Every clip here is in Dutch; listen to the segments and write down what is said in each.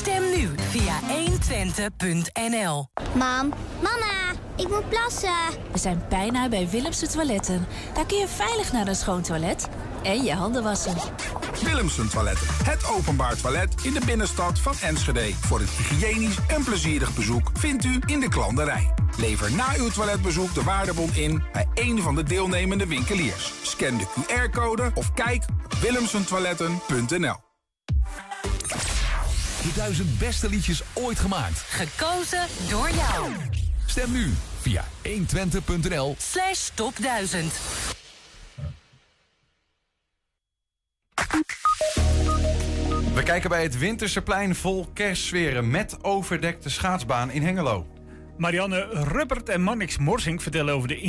Stem nu via 120.nl. Mam, mama, ik moet plassen. We zijn bijna bij Willemse Toiletten. Daar kun je veilig naar een schoon toilet en je handen wassen. Willemsen Toiletten. Het openbaar toilet in de binnenstad van Enschede. Voor een hygiënisch en plezierig bezoek vindt u in de klanderij. Lever na uw toiletbezoek de waardebon in bij een van de deelnemende winkeliers. Scan de QR-code of kijk op willemsentoiletten.nl. De duizend beste liedjes ooit gemaakt. Gekozen door jou. Stem nu via 120.nl Slash top 1000. We kijken bij het Winterse plein vol kerstsferen met overdekte schaatsbaan in Hengelo. Marianne Ruppert en Mannix Morsing vertellen over de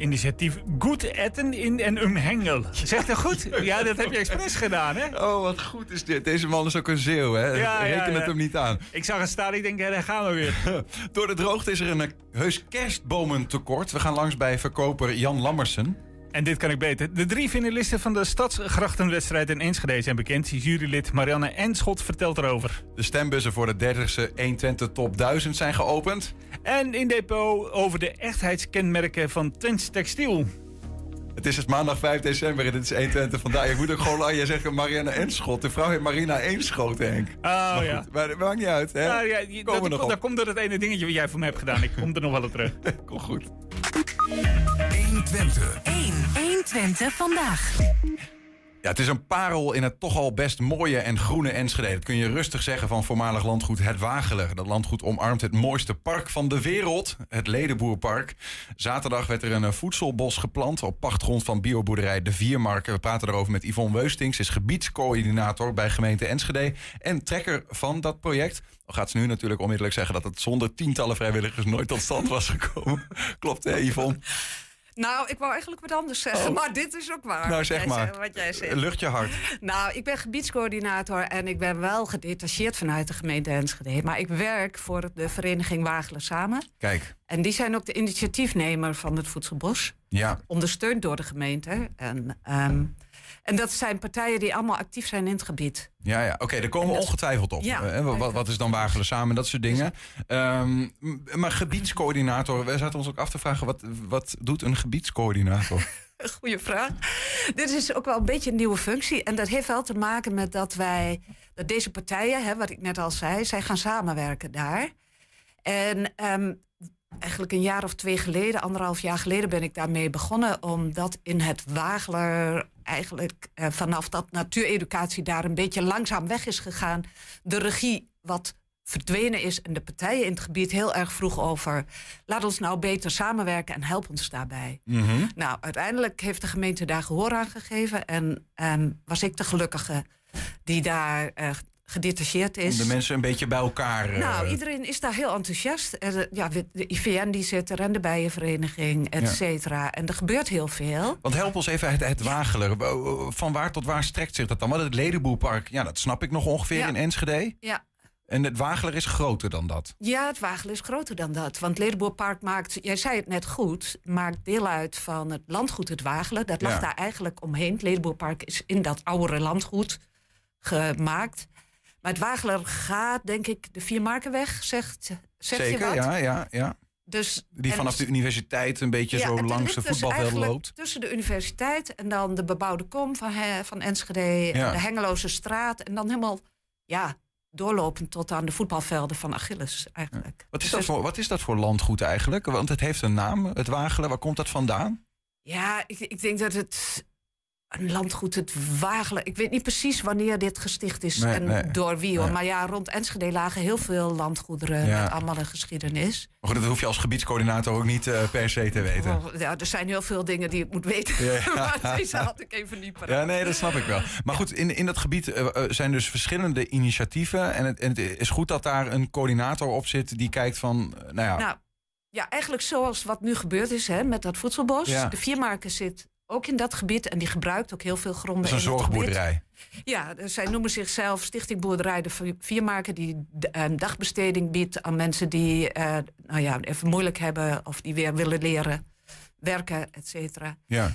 initiatief Goed Etten in en um Hengel. Zegt dat goed? Ja, dat heb je expres gedaan, hè? Oh, wat goed is dit. Deze man is ook een zeeuw, hè? Ja, Reken ja, het hem niet aan. Ik zag het staan, ik denk, daar gaan we weer. Door de droogte is er een eh, heus kerstbomentekort. We gaan langs bij verkoper Jan Lammersen. En dit kan ik beter. De drie finalisten van de Stadsgrachtenwedstrijd in Enschede zijn bekend. Jurylid Marianne Enschot vertelt erover. De stembussen voor de 30e 120 Top 1000 zijn geopend. En in depot over de echtheidskenmerken van Twents Textiel. Het is het maandag 5 december en dit is 120 vandaag. Ik moet ook gewoon aan je zeggen Marianne Enschot. De vrouw heet Marina Eenschot, Henk. Oh Maar ja. goed, maar dat maakt niet uit, hè? Ja, ja, je- dat, nog op. dat komt door het ene dingetje wat jij voor me hebt gedaan. Ik kom er nog wel op terug. Kom goed. 120. 1. 120 vandaag. Ja, het is een parel in het toch al best mooie en groene Enschede. Dat kun je rustig zeggen van voormalig landgoed Het Wageler. Dat landgoed omarmt het mooiste park van de wereld, het Ledenboerpark. Zaterdag werd er een eh, voedselbos geplant op pachtgrond van bioboerderij De Viermarken. We praten erover met Yvonne Weustings, is gebiedscoördinator bij gemeente Enschede en trekker van dat project. Al gaat ze nu natuurlijk onmiddellijk zeggen dat het zonder tientallen vrijwilligers nooit tot stand was gekomen. Klopt hè Yvonne? Nou, ik wou eigenlijk wat anders zeggen, Oh. maar dit is ook waar. Nou zeg maar, zegt- Wat jij zegt. lucht je hart. Nou, ik ben gebiedscoördinator en ik ben wel gedetacheerd vanuit de gemeente Enschede. Maar ik werk voor de vereniging Wagelen Samen. Kijk, En die zijn ook de initiatiefnemer van het Voedselbos. ja, Ondersteund door de gemeente. En, ehm, en dat zijn partijen die allemaal actief zijn in het gebied. Ja, ja. oké, daar komen we ongetwijfeld op. Ja. Eh, wat, wat is dan Wagelen samen, dat soort dingen. Ehm, maar gebiedscoördinator, we zaten ons ook af te vragen... wat, wat doet een gebiedscoördinator? Goeie vraag. Dit is ook wel een beetje een nieuwe functie. En dat heeft wel te maken met dat wij, dat deze partijen, hè, wat ik net al zei, zij gaan samenwerken daar. En ehm, eigenlijk een jaar of twee geleden, anderhalf jaar geleden, ben ik daarmee begonnen. Omdat in het Wageler eigenlijk eh, vanaf dat natuureducatie daar een beetje langzaam weg is gegaan. De regie wat verdwenen is en de partijen in het gebied heel erg vroeg over. Laat ons nou beter samenwerken en help ons daarbij. Mhm. Nou, uiteindelijk heeft de gemeente daar gehoor aan gegeven. En ehm, was ik de gelukkige die daar eh, gedetacheerd is. Om de mensen een beetje bij elkaar... eh, Nou, iedereen is daar heel enthousiast. Er, eh, ja, de IVN die zit er en de Bijenvereniging, et Ja. cetera. En er gebeurt heel veel. Want help ons even het, het Wagelen. Van waar tot waar strekt zich dat dan? Want het Ledenboerpark, ja, dat snap ik nog ongeveer Ja. in Enschede. Ja. En het Wageler is groter dan dat. Ja, het Wagel is groter dan dat. Want Ledenboerpark maakt, jij zei het net goed, maakt deel uit van het landgoed Het Wagelen. Dat lag Ja. daar eigenlijk omheen. Het Ledenboerpark is in dat oudere landgoed gemaakt. Maar het Wageler gaat, denk ik, de Viermarkenweg, zegt, zegt je Zeker, wat? ja, ja, ja. Dus, Die vanaf de universiteit een beetje Ja, zo langs de dus voetbalveld eigenlijk loopt. Tussen de universiteit en dan de bebouwde kom van, van Enschede, Ja. en de Hengeloze straat. En dan helemaal, ja, doorlopend tot aan de voetbalvelden van Achilles eigenlijk. Wat is, Dus dat voor, wat is dat voor landgoed eigenlijk? Want het heeft een naam, het Wagelen. Waar komt dat vandaan? Ja, ik, ik denk dat het een landgoed, het Wagelen. Ik weet niet precies wanneer dit gesticht is Nee, en nee, door wie hoor. nee. Maar ja, rond Enschede lagen heel veel landgoederen Ja. met allemaal een geschiedenis. Maar goed, dat hoef je als gebiedscoördinator ook niet eh, per se te weten. Oh, ja, er zijn heel veel dingen die ik moet weten. Ja. maar deze had ik even niet paraat. Ja, nee, dat snap ik wel. Maar goed, in, in dat gebied eh, eh, zijn dus verschillende initiatieven. En het, en het is goed dat daar een coördinator op zit die kijkt van, nou ja, Nou, ja, eigenlijk zoals wat nu gebeurd is hè, met dat voedselbos. Ja. De Viermarken zit ook in dat gebied en die gebruikt ook heel veel gronden. dat is een zorgboerderij. Ja, zij noemen zichzelf Stichting Boerderij de Vi- Viermarken... die een dagbesteding biedt aan mensen die eh, nou ja, even moeilijk hebben... of die weer willen leren werken, et cetera. Ja.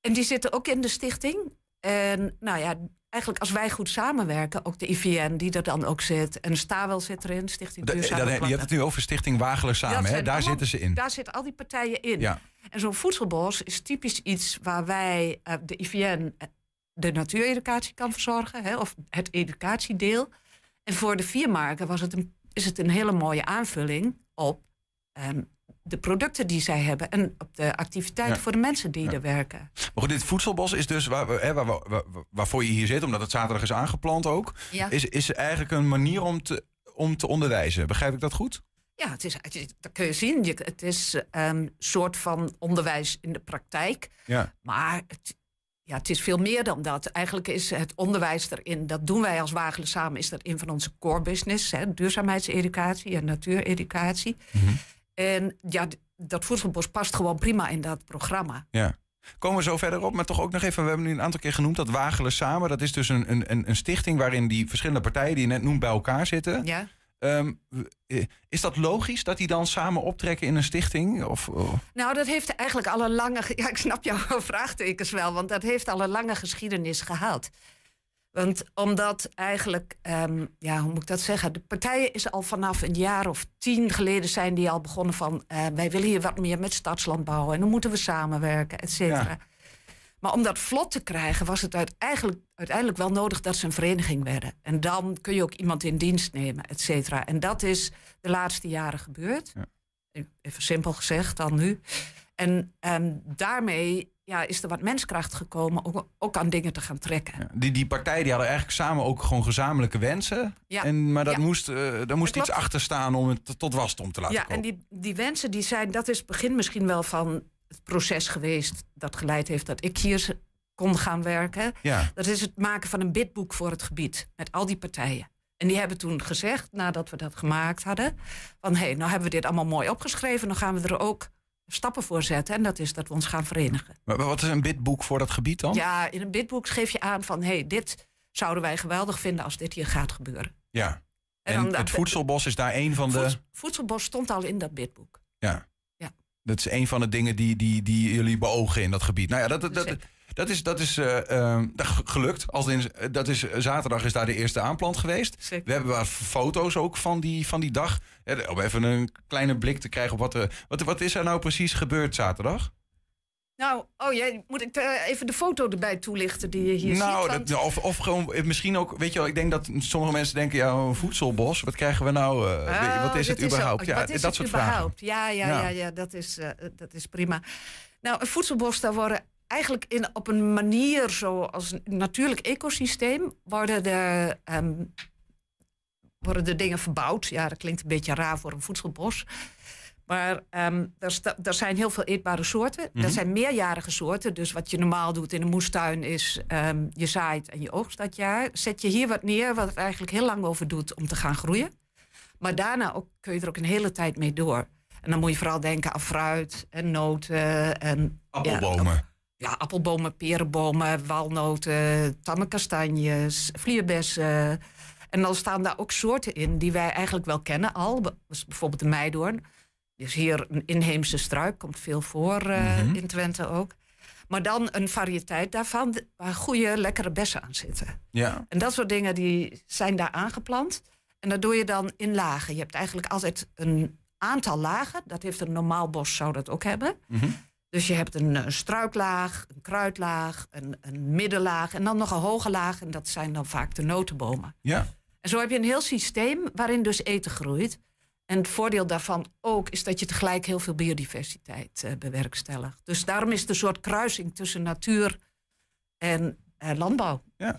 En die zitten ook in de stichting. En nou ja, eigenlijk als wij goed samenwerken, ook de IVN die er dan ook zit. En Stawel zit erin, Stichting Duurzame da- je hebt het nu over Stichting Wagelen samen, hè? daar allemaal- zitten ze in. Daar zitten al die partijen in. Ja. En zo'n voedselbos is typisch iets waar wij, eh, de IVN, eh, de natuureducatie kan verzorgen, hè, of het educatiedeel. En voor de viermarken was het een, is het een hele mooie aanvulling op ehm, de producten die zij hebben en op de activiteiten Ja. voor de mensen die Ja. er werken. Maar goed, dit voedselbos is dus waar, hè, waar, waarvoor je hier zit, omdat het zaterdag is aangeplant ook. Ja. Is, is eigenlijk een manier om te, om te onderwijzen. Begrijp ik dat goed? Ja, het is, het is- dat kun je zien. Je, het is een soort van onderwijs in de praktijk. Ja. Maar het, ja, het is veel meer dan dat. Eigenlijk is het onderwijs erin, dat doen wij als Wagelen samen, is dat een van onze core business. Hè, duurzaamheidseducatie en natuureducatie. Mhm. En ja, dat voedselbos past gewoon prima in dat programma. Ja. Komen we zo verder op, maar toch ook nog even, we hebben nu een aantal keer genoemd dat Wagelen Samen. Dat is dus een, een, een- een stichting waarin die verschillende partijen die je net noemt bij elkaar zitten. Ja? Ehm, eh, is dat logisch dat die dan samen optrekken in een stichting? Of, oh. Nou, dat heeft eigenlijk al een lange... ge- Ja, ik snap jouw vraagtekens wel, want dat heeft al een lange geschiedenis gehad. Want omdat eigenlijk, ehm, ja, hoe moet ik dat zeggen? De partijen is al vanaf een jaar of tien geleden zijn die al begonnen van... eh, wij willen hier wat meer met stadslandbouw en dan moeten we samenwerken, et cetera. Ja. Maar om dat vlot te krijgen was het uit- eigenlijk, uiteindelijk wel nodig dat ze een vereniging werden. En dan kun je ook iemand in dienst nemen, et cetera. En dat is de laatste jaren gebeurd. Even simpel gezegd dan nu. En ehm, daarmee ja, is er wat menskracht gekomen ook, ook aan dingen te gaan trekken. Die, die partijen die hadden eigenlijk samen ook gewoon gezamenlijke wensen. Ja. En, maar dat Ja. moest, eh daar moest Dat iets achter staan om het tot wasdom te laten Ja, komen. en die, die wensen die zijn, dat is het begin misschien wel van het proces geweest dat geleid heeft dat ik hier kon gaan werken. Ja. Dat is het maken van een bidboek voor het gebied met al die partijen. En die hebben toen gezegd, nadat we dat gemaakt hadden, van hé, hey, nou hebben we dit allemaal mooi opgeschreven, dan gaan we er ook stappen voor zetten. En dat is dat we ons gaan verenigen. Maar wat is een bidboek voor dat gebied dan? Ja, in een bidboek geef je aan van hé, hey, dit zouden wij geweldig vinden als dit hier gaat gebeuren. Ja. En En, het voedselbos is daar een van de... Voeds- voedselbos stond al in dat bidboek. Ja. Dat is een van de dingen die, die, die jullie beogen in dat gebied. Nou ja, dat, dat, dat, dat is, dat is eh, ehm, gelukt. Als in, dat is, zaterdag is daar de eerste aanplant geweest. Zeker. We hebben wat foto's ook van die, van die dag. Ja, om even een kleine blik te krijgen op wat er... Wat, wat is er nou precies gebeurd zaterdag? Nou, oh jij moet ik eh, even de foto erbij toelichten die je hier nou, ziet. want- dat, of, of gewoon eh, misschien ook... Weet je wel, ik denk dat sommige mensen denken... Ja, een voedselbos, wat krijgen we nou? eh, je, wat Oh, is het überhaupt? ook- ja, wat is dat het soort vragen. Ja, ja, Ja. ja. ja, dat, is, dat is prima. Nou, een voedselbos, daar worden eigenlijk in, op een manier zoals een natuurlijk ecosysteem... worden de, ehm, worden de dingen verbouwd. Ja, dat klinkt een beetje raar voor een voedselbos. Maar ehm er, er zijn heel veel eetbare soorten. Mhm. Er zijn meerjarige soorten. Dus wat je normaal doet in een moestuin is... ehm, je zaait en je oogst dat jaar. Zet je hier wat neer wat het eigenlijk heel lang over doet om te gaan groeien. Maar daarna ook, kun je er ook een hele tijd mee door. En dan moet je vooral denken aan fruit en noten. En, Appelbomen. Ja, ja, appelbomen, perenbomen, walnoten, tamme kastanjes, vlierbessen. En dan staan daar ook soorten in die wij eigenlijk wel kennen al. Be- bijvoorbeeld de meidoorn. Dus hier een inheemse struik, komt veel voor eh, Mhm. in Twente ook. Maar dan een variëteit daarvan waar goede, lekkere bessen aan zitten. Ja. En dat soort dingen die zijn daar aangeplant. En dat doe je dan in lagen. Je hebt eigenlijk altijd een aantal lagen. Dat heeft een normaal bos, zou dat ook hebben. Mhm. Dus je hebt een, eh, struiklaag, een kruidlaag, een, een middenlaag en dan nog een hoge laag. En dat zijn dan vaak de notenbomen. Ja. En zo heb je een heel systeem waarin dus eten groeit. En het voordeel daarvan ook is dat je tegelijk heel veel biodiversiteit eh, bewerkstelligt. Dus daarom is het een soort kruising tussen natuur en eh, landbouw. Ja.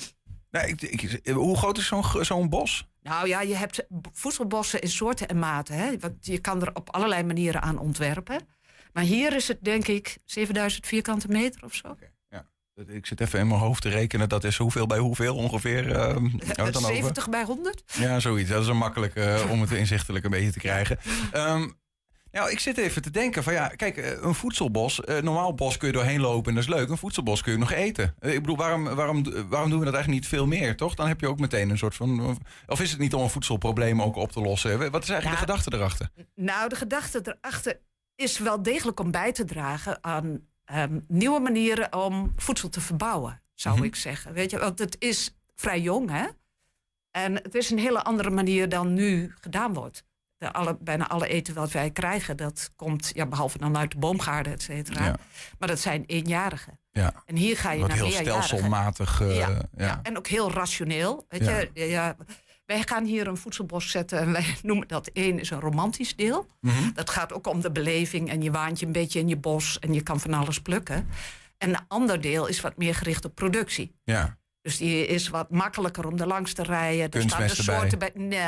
Nou, ik, ik, hoe groot is zo'n zo'n bos? Nou ja, je hebt voedselbossen in soorten en maten. Hè? Want je kan er op allerlei manieren aan ontwerpen. Maar hier is het denk ik 7000 vierkante meter of zo. Ik zit even in mijn hoofd te rekenen. Dat is hoeveel bij hoeveel ongeveer? eh, dan over? 70 bij 100? Ja, zoiets. Dat is een makkelijk eh, om het inzichtelijk een beetje te krijgen. Ehm, nou, ik zit even te denken van ja, kijk, eh, een voedselbos, een normaal bos kun je doorheen lopen en dat is leuk. Een voedselbos kun je nog eten. Eh, ik bedoel, waarom, waarom, waarom doen we dat eigenlijk niet veel meer, toch? Dan heb je ook meteen een soort van... Of is het niet om een voedselprobleem ook op te lossen? Wat is eigenlijk Ja. de gedachte erachter? Nou, de gedachte erachter is wel degelijk om bij te dragen aan ehm, nieuwe manieren om voedsel te verbouwen, zou Mhm. ik zeggen. Weet je, want het is vrij jong, hè? En het is een hele andere manier dan nu gedaan wordt. De alle, bijna alle eten wat wij krijgen, dat komt, ja, behalve dan uit de boomgaarden, et cetera. Ja. Maar dat zijn eenjarigen. Ja. En hier ga je Wat naar heel meerjarigen. stelselmatig. eh, Ja, ja. En ook heel rationeel. Weet je? Ja, wij gaan hier een voedselbos zetten en wij noemen dat één is een romantisch deel. Mhm. Dat gaat ook om de beleving en je waant je een beetje in je bos en je kan van alles plukken. En een ander deel is wat meer gericht op productie. ja. Dus die is wat makkelijker om er langs te rijden. Er staan de soorten bij. Nee.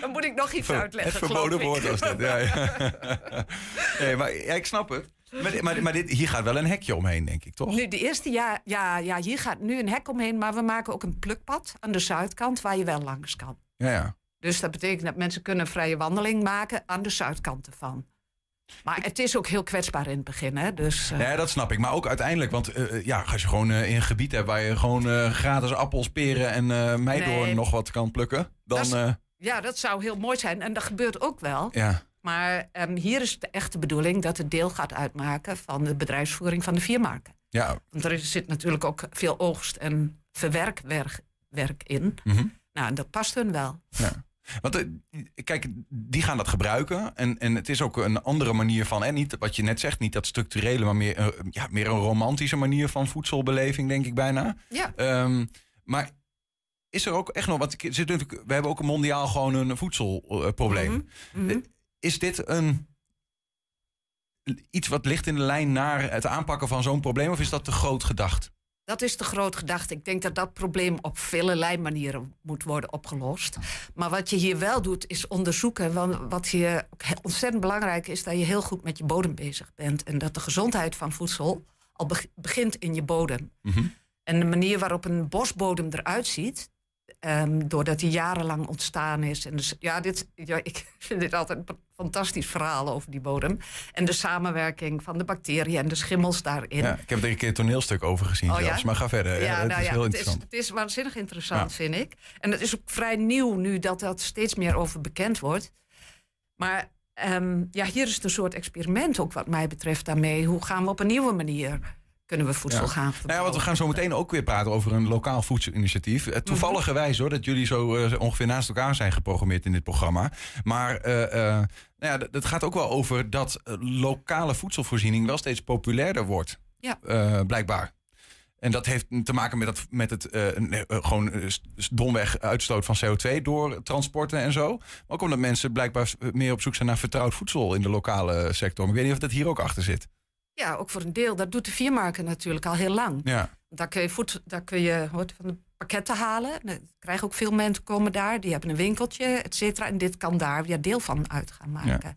Dan moet ik nog iets uitleggen. Het verboden woord was dit. Ja, ja. nee, maar ja, ik snap het. Maar, maar, maar dit, hier gaat wel een hekje omheen, denk ik, toch? Nu, de eerste jaar, ja, ja, hier gaat nu een hek omheen, maar we maken ook een plukpad aan de zuidkant waar je wel langs kan. Ja, ja. Dus dat betekent dat mensen kunnen een vrije wandeling maken aan de zuidkant ervan. Maar het is ook heel kwetsbaar in het begin, hè? Dus, eh, Ja, dat snap ik. Maar ook uiteindelijk, want eh, ja, als je gewoon eh, in een gebied hebt waar je gewoon eh, gratis appels, peren en eh meidoorn Nee. nog wat kan plukken, dan Dat is- eh, ja, dat zou heel mooi zijn. En dat gebeurt ook wel. ja. Maar ehm, hier is de echte bedoeling dat het deel gaat uitmaken van de bedrijfsvoering van de viermarken. Ja, Want er zit natuurlijk ook veel oogst- en verwerkwerk werk in. mhm. Nou, en dat past hun wel. ja. Want eh, kijk, die gaan dat gebruiken. En, en het is ook een andere manier van, en niet wat je net zegt, niet dat structurele, maar meer, eh, ja, meer een romantische manier van voedselbeleving, denk ik bijna. Ja. Ehm, maar is er ook echt nog, want ik- zit natuurlijk, we hebben ook een mondiaal gewoon een voedselprobleem. Mhm. Mhm. Is dit een, iets wat ligt in de lijn naar het aanpakken van zo'n probleem, of is dat te groot gedacht? Dat is de groot gedachte. Ik denk dat dat probleem op vele manieren moet worden opgelost. Maar wat je hier wel doet, is onderzoeken. Want wat hier ontzettend belangrijk is, dat je heel goed met je bodem bezig bent. En dat de gezondheid van voedsel al beg- begint in je bodem. Mhm. En de manier waarop een bosbodem eruit ziet, ehm, doordat die jarenlang ontstaan is. En dus, ja, dit, ja, ik vind dit altijd een fantastisch verhaal over die bodem. En de samenwerking van de bacteriën en de schimmels daarin. Ja, ik heb er een keer een toneelstuk over gezien Oh, ja? zelfs, maar ga verder. Ja, het nou is heel het is, het is waanzinnig interessant, vind ik. En het is ook vrij nieuw nu dat dat steeds meer over bekend wordt. Maar ehm, ja, hier is het een soort experiment ook wat mij betreft daarmee. Hoe gaan we op een nieuwe manier, kunnen we voedsel Ja. gaan Nou ja, verbouwen? want we gaan zo meteen ook weer praten over een lokaal voedselinitiatief. Eh, Toevallige wijze hoor, dat jullie zo eh, ongeveer naast elkaar zijn geprogrammeerd in dit programma. Maar eh, nou ja, d- het gaat ook wel over dat lokale voedselvoorziening wel steeds populairder wordt. Ja. Blijkbaar. En dat heeft te maken met, dat, met het nee, gewoon domweg uitstoot van CO2 door transporten en zo. Maar ook omdat mensen blijkbaar meer op zoek zijn naar vertrouwd voedsel in de lokale sector. Maar ik weet niet of dat hier ook achter zit. Ja, ook voor een deel. Dat doet de viermarken natuurlijk al heel lang. Ja. Daar kun je, voed, daar kun je wat van de pakketten halen. Er krijgen ook veel mensen komen daar. Die hebben een winkeltje, et cetera. En dit kan daar weer deel van uit gaan maken.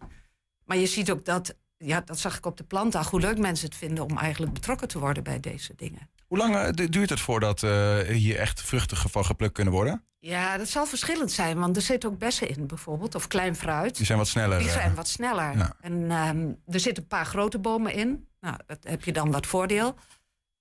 Maar je ziet ook dat, ja, dat zag ik op de plantdag, hoe leuk mensen het vinden om eigenlijk betrokken te worden bij deze dingen. Hoe lang eh, du- duurt het voordat eh, hier echt vruchten van geplukt kunnen worden? Ja, dat zal verschillend zijn, want er zitten ook bessen in bijvoorbeeld, of klein fruit. Die zijn wat sneller. Die eh. zijn wat sneller. ja. En ehm, er zitten een paar grote bomen in. Nou, dat heb je dan wat voordeel.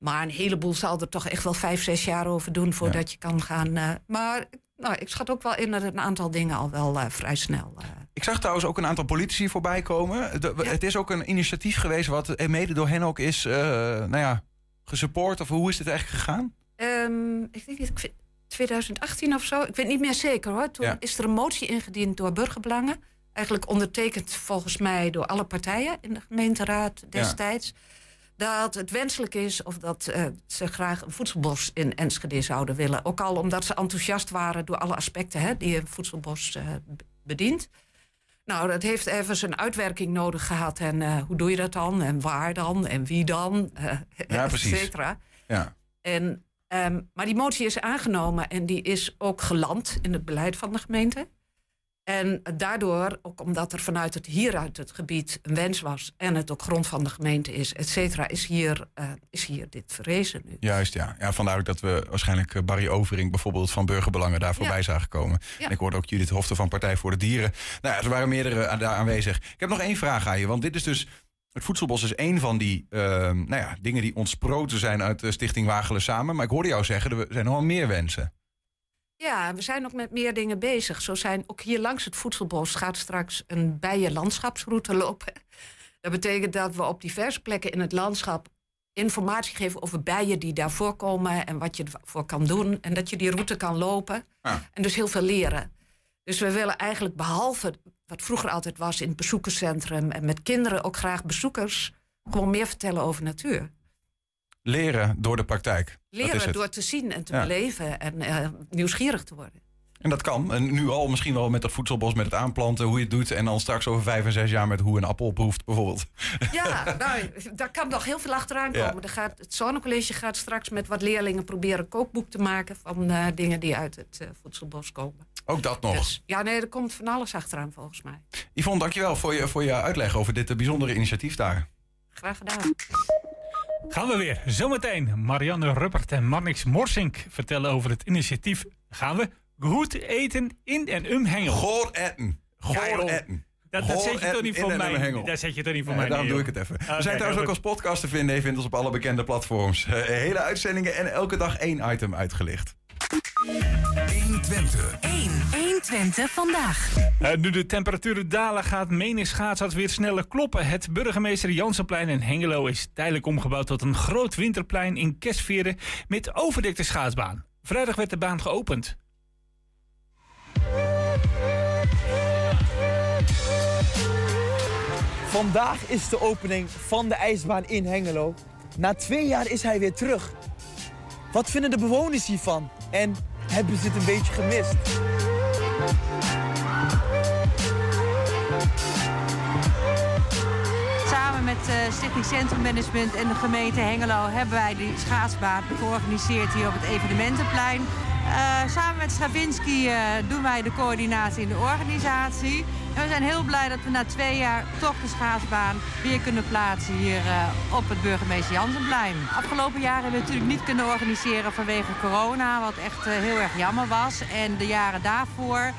Maar een heleboel zal er toch echt wel vijf, zes jaar over doen voordat je kan gaan. maar nou, ik schat ook wel in dat een aantal dingen al wel vrij snel. Ik zag trouwens ook een aantal politici voorbij komen. De- Ja. Het is ook een initiatief geweest wat mede door hen ook is, nou ja, gesupport. Of hoe is dit eigenlijk gegaan? Ehm, ik denk dat ik vind 2018 of zo. Ik weet niet meer zeker hoor. Toen Ja. is er een motie ingediend door burgerbelangen. Eigenlijk ondertekend volgens mij door alle partijen in de gemeenteraad destijds. Dat het wenselijk is of dat eh, ze graag een voedselbos in Enschede zouden willen. Ook al omdat ze enthousiast waren door alle aspecten hè, die een voedselbos eh, bedient. Nou, dat heeft even zijn uitwerking nodig gehad. En eh, hoe doe je dat dan? En waar dan? En wie dan? Eh, Ja, et precies. cetera. Ja. En, ehm, maar die motie is aangenomen en die is ook geland in het beleid van de gemeente. En daardoor, ook omdat er vanuit het hieruit het gebied een wens was en het ook grond van de gemeente is, et cetera, is hier, eh, is hier dit verrezen nu. Juist, ja. ja. Vandaar ook dat we waarschijnlijk eh, Barry Overing bijvoorbeeld van Burgerbelangen daar voorbij Ja. zagen komen. Ja. En ik hoorde ook Judith Hofte van Partij voor de Dieren. Nou ja, er waren meerdere aan- daar aanwezig. Ik heb nog één vraag aan je, want dit is dus... Het voedselbos is één van die ehm, nou ja, dingen die ontsproten zijn uit de Stichting Wagelen Samen. Maar ik hoorde jou zeggen, er zijn nog wel meer wensen. Ja, we zijn ook met meer dingen bezig. Zo zijn ook hier langs het voedselbos gaat straks een bijenlandschapsroute lopen. Dat betekent dat we op diverse plekken in het landschap informatie geven over bijen die daar voorkomen en wat je ervoor kan doen. En dat je die route kan lopen. Ja. En dus heel veel leren. Dus we willen eigenlijk behalve wat vroeger altijd was in het bezoekerscentrum en met kinderen ook graag bezoekers gewoon meer vertellen over natuur. Leren door de praktijk. Leren het. door te zien en te Ja. beleven en eh, nieuwsgierig te worden. En dat kan. En nu al misschien wel met dat voedselbos, met het aanplanten, hoe je het doet. En dan straks over vijf en zes jaar met hoe een appel proeft, bijvoorbeeld. Ja, nou, daar kan nog heel veel achteraan Ja. komen. Er gaat, het Zonnecollege gaat straks met wat leerlingen proberen een kookboek te maken van eh, dingen die uit het eh, voedselbos komen. Ook dat nog. Dus, ja, nee, er komt van alles achteraan volgens mij. Yvonne, dankjewel voor je, voor je uitleg over dit bijzondere initiatief daar. Graag gedaan. Gaan we weer. Zometeen Marianne Ruppert en Marnix Morsink vertellen over het initiatief. Gaan we goed eten in en um Hengel. Goor etten. Goor etten. Dat, dat Goor zet je toch niet voor mij. Dat zet je toch niet voor mij. daarom doe ik het even. We zijn trouwens ook als podcast te vinden. Je vindt ons op alle bekende platforms. Eh, hele uitzendingen en elke dag één item uitgelicht. 120. 1. 120 vandaag. Eh, nu de temperaturen dalen, gaat menig schaatsad weer sneller kloppen. Het burgemeester Jansenplein in Hengelo is tijdelijk omgebouwd tot een groot winterplein in Kestveren met overdekte schaatsbaan. Vrijdag werd de baan geopend. Vandaag is de opening van de ijsbaan in Hengelo. Na twee jaar is hij weer terug. Wat vinden de bewoners hiervan? En hebben ze het een beetje gemist? Samen met eh, Stichting Centrum Management en de gemeente Hengelo hebben wij die schaatsbaan georganiseerd hier op het evenementenplein. Eh, samen met Stravinsky eh, doen wij de coördinatie in de organisatie. We zijn heel blij dat we na twee jaar toch de schaatsbaan weer kunnen plaatsen hier eh, op het burgemeester Jansenplein. Afgelopen jaren hebben we natuurlijk niet kunnen organiseren vanwege corona, wat echt eh, heel erg jammer was. En de jaren daarvoor eh,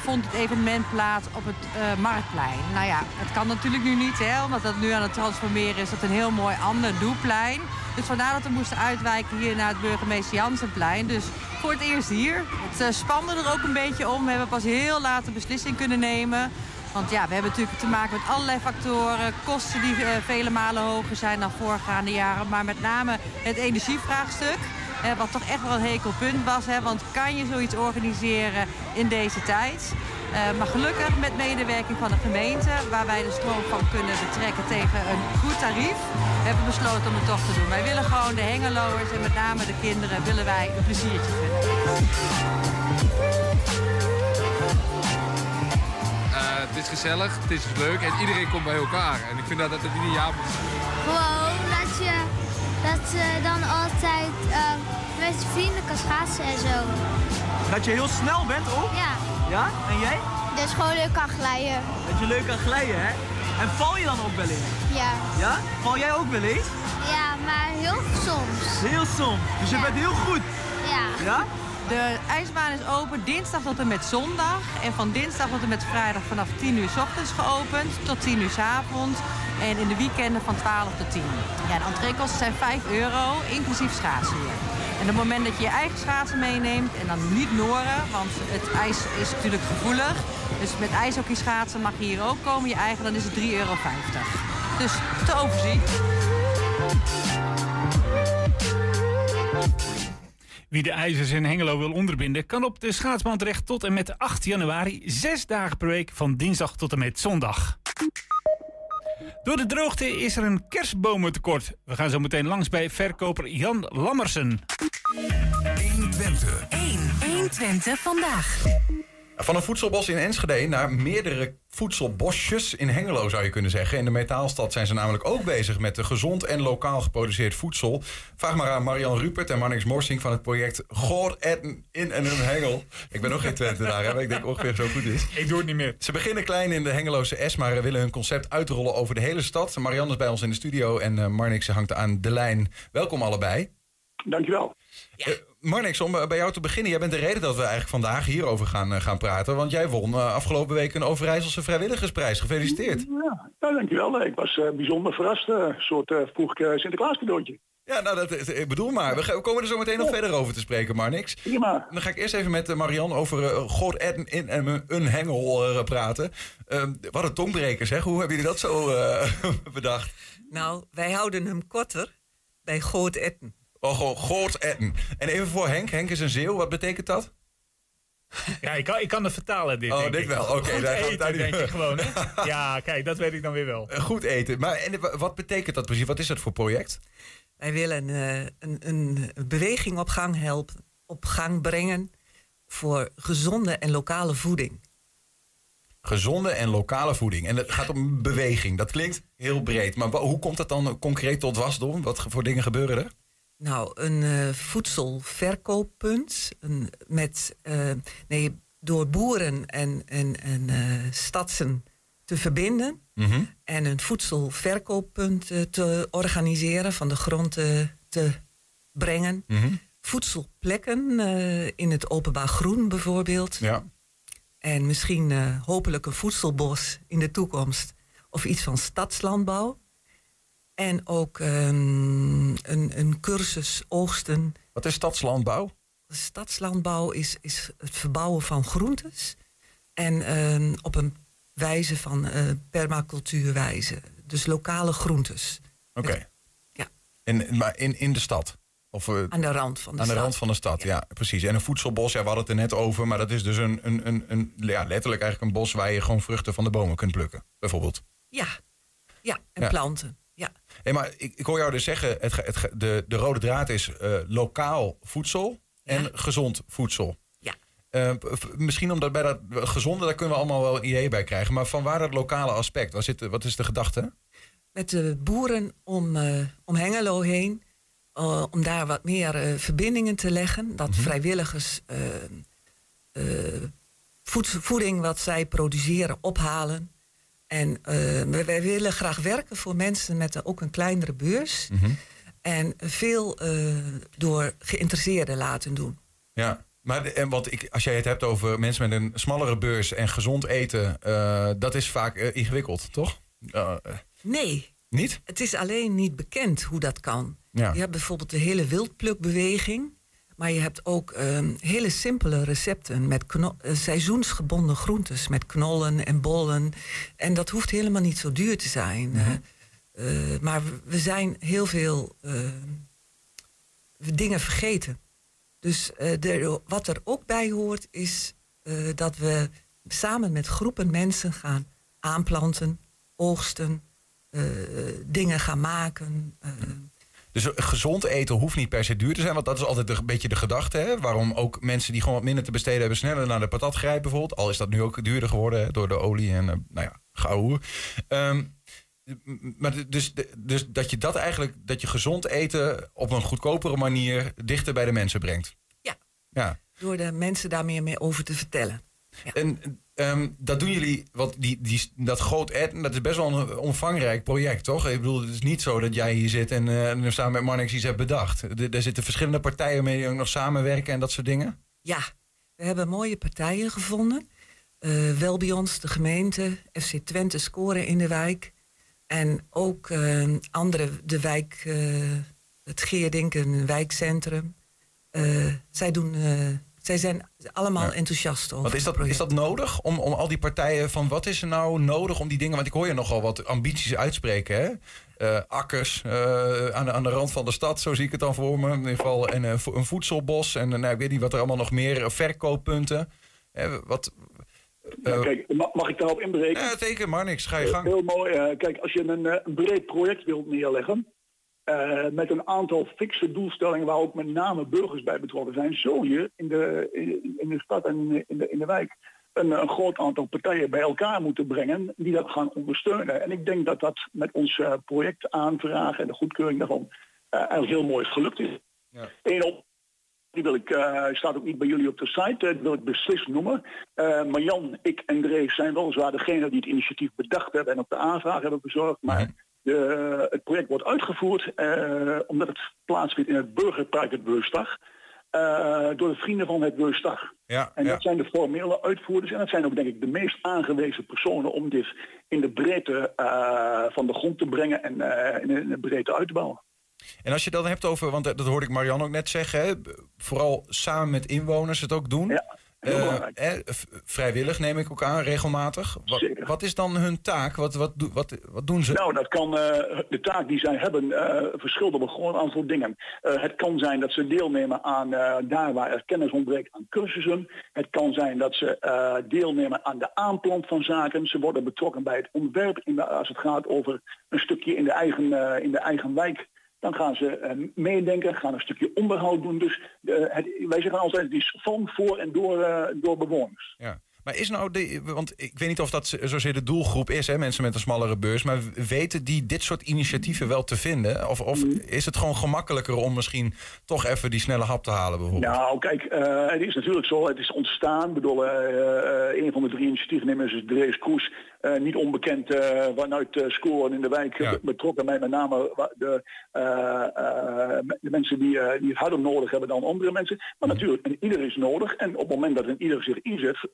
vond het evenement plaats op het Marktplein. Nou ja, het kan natuurlijk nu niet, hè, omdat dat nu aan het transformeren is tot een heel mooi ander doelplein. Dus vandaar dat we moesten uitwijken hier naar het burgemeester Jansenplein. Dus voor het eerst hier. Het uh, spande er ook een beetje om. We hebben pas heel laat een beslissing kunnen nemen. Want ja, we hebben natuurlijk te maken met allerlei factoren. Kosten die uh, vele malen hoger zijn dan voorgaande jaren. Maar met name het energievraagstuk. Eh, wat toch echt wel een hekelpunt was. Hè? Want kan je zoiets organiseren in deze tijd? Uh, maar gelukkig met medewerking van de gemeente, waar wij de stroom van kunnen betrekken tegen een goed tarief, hebben we besloten om het toch te doen. Wij willen gewoon de hengeloers en met name de kinderen willen wij een pleziertje vinden. Uh, het is gezellig, het is leuk en iedereen komt bij elkaar. En ik vind dat dat het ieder jaar moet zijn. Gewoon dat je, dat je dan altijd uh, met vrienden kan schaatsen en zo. Dat je heel snel bent ook? Ja. Ja? En jij? Dus gewoon leuk kan glijden. Dat je leuk kan glijden, hè? En val je dan ook wel eens? Ja. Ja? Val jij ook wel eens? Ja, maar heel soms. Heel soms. Dus je Ja. bent heel goed. Ja. Ja? De ijsbaan is open dinsdag tot en met zondag. En van dinsdag tot en met vrijdag vanaf 10 uur s ochtends geopend tot 10 uur s avonds. En in de weekenden van 12 tot 10. Ja, de entreekosten zijn 5 euro, inclusief schaatsuur. En op het moment dat je je eigen schaatsen meeneemt en dan niet noren, want het ijs is natuurlijk gevoelig. Dus met ijshockey schaatsen mag je hier ook komen, je eigen, dan is het 3,50 euro. Dus te overzien. Wie de ijzers in Hengelo wil onderbinden, kan op de schaatsbaan terecht tot en met 8 januari. Zes dagen per week van dinsdag tot en met zondag. Door de droogte is er een kerstbomentekort. We gaan zo meteen langs bij verkoper Jan Lammersen. 120. 1. 120 vandaag. Van een voedselbos in Enschede naar meerdere voedselbosjes in Hengelo zou je kunnen zeggen. In de metaalstad zijn ze namelijk ook bezig met de gezond en lokaal geproduceerd voedsel. Vraag maar aan Marian Rupert en Marnix Morsing van het project Goor Eten in en een Hengel. Ik ben nog geen Twente daar, hè, maar ik denk ongeveer zo goed is. Ik doe het niet meer. Ze beginnen klein in de Hengeloze S, maar willen hun concept uitrollen over de hele stad. Marian is bij ons in de studio en uh, Marnix hangt aan de lijn. Welkom allebei. Dankjewel. Uh, Marnix, om uh, bij jou te beginnen. Jij bent de reden dat we eigenlijk vandaag hierover gaan, uh, gaan praten. Want jij won uh, afgelopen week een Overijsselse Vrijwilligersprijs. Gefeliciteerd. Ja, nou, dankjewel. Ik was bijzonder verrast. Een soort vroeg Sinterklaas cadeautje. Ja, nou, dat, ik bedoel maar. We, we komen er zo meteen nog ja. verder over te spreken, Marnix. Prima. Dan ga ik eerst even met Marian over uh, God en in en een hengel uh, praten. Uh, wat een tongbreker zeg. Hoe hebben jullie dat zo bedacht? Nou, wij houden hem korter. Bij Groot Etten. Oh, gewoon Groot Etten. En even voor Henk. Henk is een zeeuw. Wat betekent dat? Ja, ik kan, ik kan het vertalen, dit. Oh, denk dit ik. wel. Oké, Goed daar eten, denk ik gewoon. Hè? Ja, kijk, dat weet ik dan weer wel. Eh, Goed eten. Maar en, wa- wat betekent dat precies? Wat is dat voor project? Wij willen eh, een, een beweging op gang helpen, op gang brengen voor gezonde en lokale voeding. Gezonde en lokale voeding. En het gaat om beweging. Dat klinkt heel breed. Maar hoe komt dat dan concreet tot wasdom? Wat voor dingen gebeuren er? Nou, een eh, voedselverkooppunt een, met, eh, nee, door boeren en, en, en eh, stadsen te verbinden Mhm. en een voedselverkooppunt te organiseren, van de grond te, brengen. Mhm. Voedselplekken in het openbaar groen bijvoorbeeld. Ja. En misschien hopelijk een voedselbos in de toekomst. Of iets van stadslandbouw. En ook ehm, een, een cursus oogsten. Wat is stadslandbouw? Stadslandbouw is, is het verbouwen van groentes. En ehm, op een wijze van eh, permacultuurwijze. Dus lokale groentes. Oké. Ja. En, maar in, in de stad? Of, eh, Aan de rand van de aan de stad. rand van de stad, ja. precies. En een voedselbos, ja, we hadden het er net over. Maar dat is dus een, een, een, een, ja, letterlijk eigenlijk een bos waar je gewoon vruchten van de bomen kunt plukken, bijvoorbeeld. Ja, ja en Ja. planten. Hey, maar ik, ik hoor jou dus zeggen, het, het, de, de rode draad is eh, lokaal voedsel en gezond voedsel. Ja. Eh, misschien omdat bij dat gezonde, daar kunnen we allemaal wel een idee bij krijgen. Maar van waar dat lokale aspect? Waar zit, wat is de gedachte? met de boeren om, eh, om Hengelo heen. eh, om daar wat meer eh, verbindingen te leggen. Dat vrijwilligers eh, eh, voed- voeding wat zij produceren ophalen. En eh, wij, willen graag werken voor mensen met ook een kleinere beurs. En veel eh, door geïnteresseerden laten doen. Ja. Maar de- en wat ik, als jij het hebt over mensen met een smallere beurs en gezond eten, eh, dat is vaak ingewikkeld, toch? Nee. Niet? Het is alleen niet bekend hoe dat kan. Ja. Je hebt bijvoorbeeld de hele wildplukbeweging. Maar je hebt ook ehm, hele simpele recepten met eh, seizoensgebonden groentes. Met knollen en bollen. En dat hoeft helemaal niet zo duur te zijn. Mhm. eh, maar we- zijn heel veel eh, dingen vergeten. Dus eh, de- wat er ook bij hoort is dat we samen met groepen mensen gaan aanplanten, oogsten, dingen gaan maken. eh, Dus gezond eten hoeft niet per se duur te zijn. Want dat is altijd een beetje de gedachte. Hè? Waarom ook mensen die gewoon wat minder te besteden hebben... sneller naar de patat grijpen bijvoorbeeld. Al is dat nu ook duurder geworden door de olie en eh, nou ja, gauw. Ehm maar dus, dus dat je dat eigenlijk... dat je gezond eten op een goedkopere manier... dichter bij de mensen brengt. Ja. Ja. door de mensen daar meer mee over te vertellen. En ehm, dat doen jullie, want die, die, dat groot dat is best wel een omvangrijk project, toch? Ik bedoel, het is niet zo dat jij hier zit en, eh, en samen met Marnix iets hebt bedacht. Er, zitten verschillende partijen mee die ook nog samenwerken en dat soort dingen. Ja, we hebben mooie partijen gevonden. Eh, wel bij ons, de gemeente, FC Twente scoren in de wijk. En ook eh, andere, de wijk, eh, het Geerdink, een wijkcentrum. Eh, zij, doen, eh, zij zijn allemaal Ja. enthousiast over Want is het dat, is dat nodig om, om al die partijen van wat is er nou nodig om die dingen, want ik hoor je nogal wat ambities uitspreken, hè? Eh, akkers eh, aan, de, aan de rand van de stad, zo zie ik het dan voor me. In ieder geval en, eh, een voedselbos en nou, ik weet niet wat er allemaal nog meer, verkooppunten. Wat, Ja, kijk, ma- mag ik daarop inbreken? Ja, zeker, maar niks. Ga je gang. Heel mooi. kijk, als je een, een breed project wilt neerleggen, eh, met een aantal fixe doelstellingen waar ook met name burgers bij betrokken zijn, zul je in de, in, in de stad en in de, in de wijk een, een groot aantal partijen bij elkaar moeten brengen die dat gaan ondersteunen. En ik denk dat dat met ons eh, projectaanvraag en de goedkeuring daarvan eh, eigenlijk heel mooi gelukt is. Eén op die wil ik, eh, staat ook niet bij jullie op de site, dat wil ik beslist noemen. Eh maar Jan, ik en Drees zijn weliswaar degene die het initiatief bedacht hebben en op de aanvraag hebben bezorgd. Maar de, het project wordt uitgevoerd eh, omdat het plaatsvindt in het burgerpark het Beurstag. eh, door de vrienden van het Beurstag. Ja, En ja. dat zijn de formele uitvoerders en dat zijn ook denk ik de meest aangewezen personen om dit in de breedte eh, van de grond te brengen en eh, in de- breedte uit te bouwen. En als je dan hebt over, want dat hoorde ik Marianne ook net zeggen, hè, vooral samen met inwoners het ook doen. Heel Eh, eh, vrijwillig neem ik ook aan, regelmatig. Wat, wat is dan hun taak? Wat, wat, wat, wat doen ze? Nou, dat kan, eh, de taak die zij hebben eh verschilt op een gewoon aantal dingen. Het kan zijn dat ze deelnemen aan daar waar er kennis ontbreekt aan cursussen. Het kan zijn dat ze deelnemen aan de aanplant van zaken. Ze worden betrokken bij het ontwerp in de, als het gaat over een stukje in de eigen, in de eigen wijk. Dan gaan ze eh, meedenken, gaan een stukje onderhoud doen. Dus eh, het, wij zeggen altijd, het is van, voor en door, eh, door bewoners. Ja. Maar is nou, de, want ik weet niet of dat zozeer de doelgroep is, hè, mensen met een smallere beurs, maar weten die dit soort initiatieven wel te vinden? Of, of Mm. is het gewoon gemakkelijker om misschien toch even die snelle hap te halen bijvoorbeeld? Nou, kijk, eh, het is natuurlijk zo. Het is ontstaan. Ik bedoel, eh, een van de drie initiatiefnemers is Drees Kroes. Eh, niet onbekend eh, vanuit uh, Scoren in de wijk eh, betrokken bij met name de, eh, eh, de mensen die, eh, die het harder nodig hebben dan andere mensen. Maar natuurlijk, een ieder is nodig. En op het moment dat een ieder zich inzet,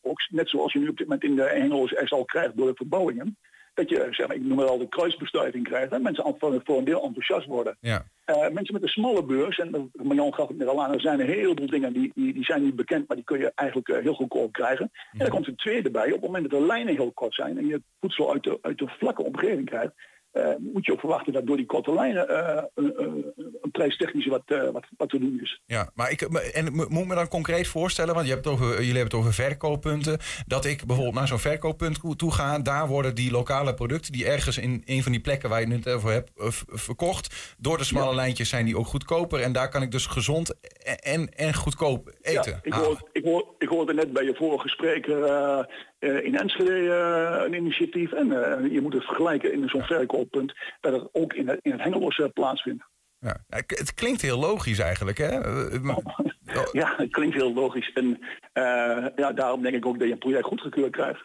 ook net zoals je nu op dit moment in de Engels echt al krijgt door de verbouwingen, dat je, zeg maar, ik noem het al de kruisbestuiving krijgt, en mensen voor, voor een deel enthousiast worden. Ja. Eh, mensen met een smalle beurs, en Marjan gaf het net al aan, er zijn een heleboel dingen die, die, die zijn niet bekend, maar die kun je eigenlijk eh, heel goedkoop krijgen. En dan komt een tweede bij, op het moment dat de lijnen heel kort zijn en je voedsel uit de, uit de vlakke omgeving krijgt, eh, moet je ook verwachten dat door die korte lijnen eh, een, een prijstechnisch wat, eh, wat, wat te doen is. Ja, maar ik, en moet me dan concreet voorstellen, want je hebt het over, jullie hebben het over verkooppunten, dat ik bijvoorbeeld naar zo'n verkooppunt toe ga, daar worden die lokale producten die ergens in een van die plekken waar je het over hebt eh, verkocht, door de smalle lijntjes zijn die ook goedkoper en daar kan ik dus gezond en, en goedkoop eten. Ja, ik, hoor, ik, hoor, ik hoorde net bij je vorige spreker eh, in Enschede eh, een initiatief. En eh, je moet het vergelijken in zo'n verkooppunt dat het ook in het, in het Hengelos plaatsvindt. Ja. Het klinkt heel logisch eigenlijk, hè? Ja, het klinkt heel logisch. En ja, daarom denk ik ook dat je een project goedgekeurd krijgt.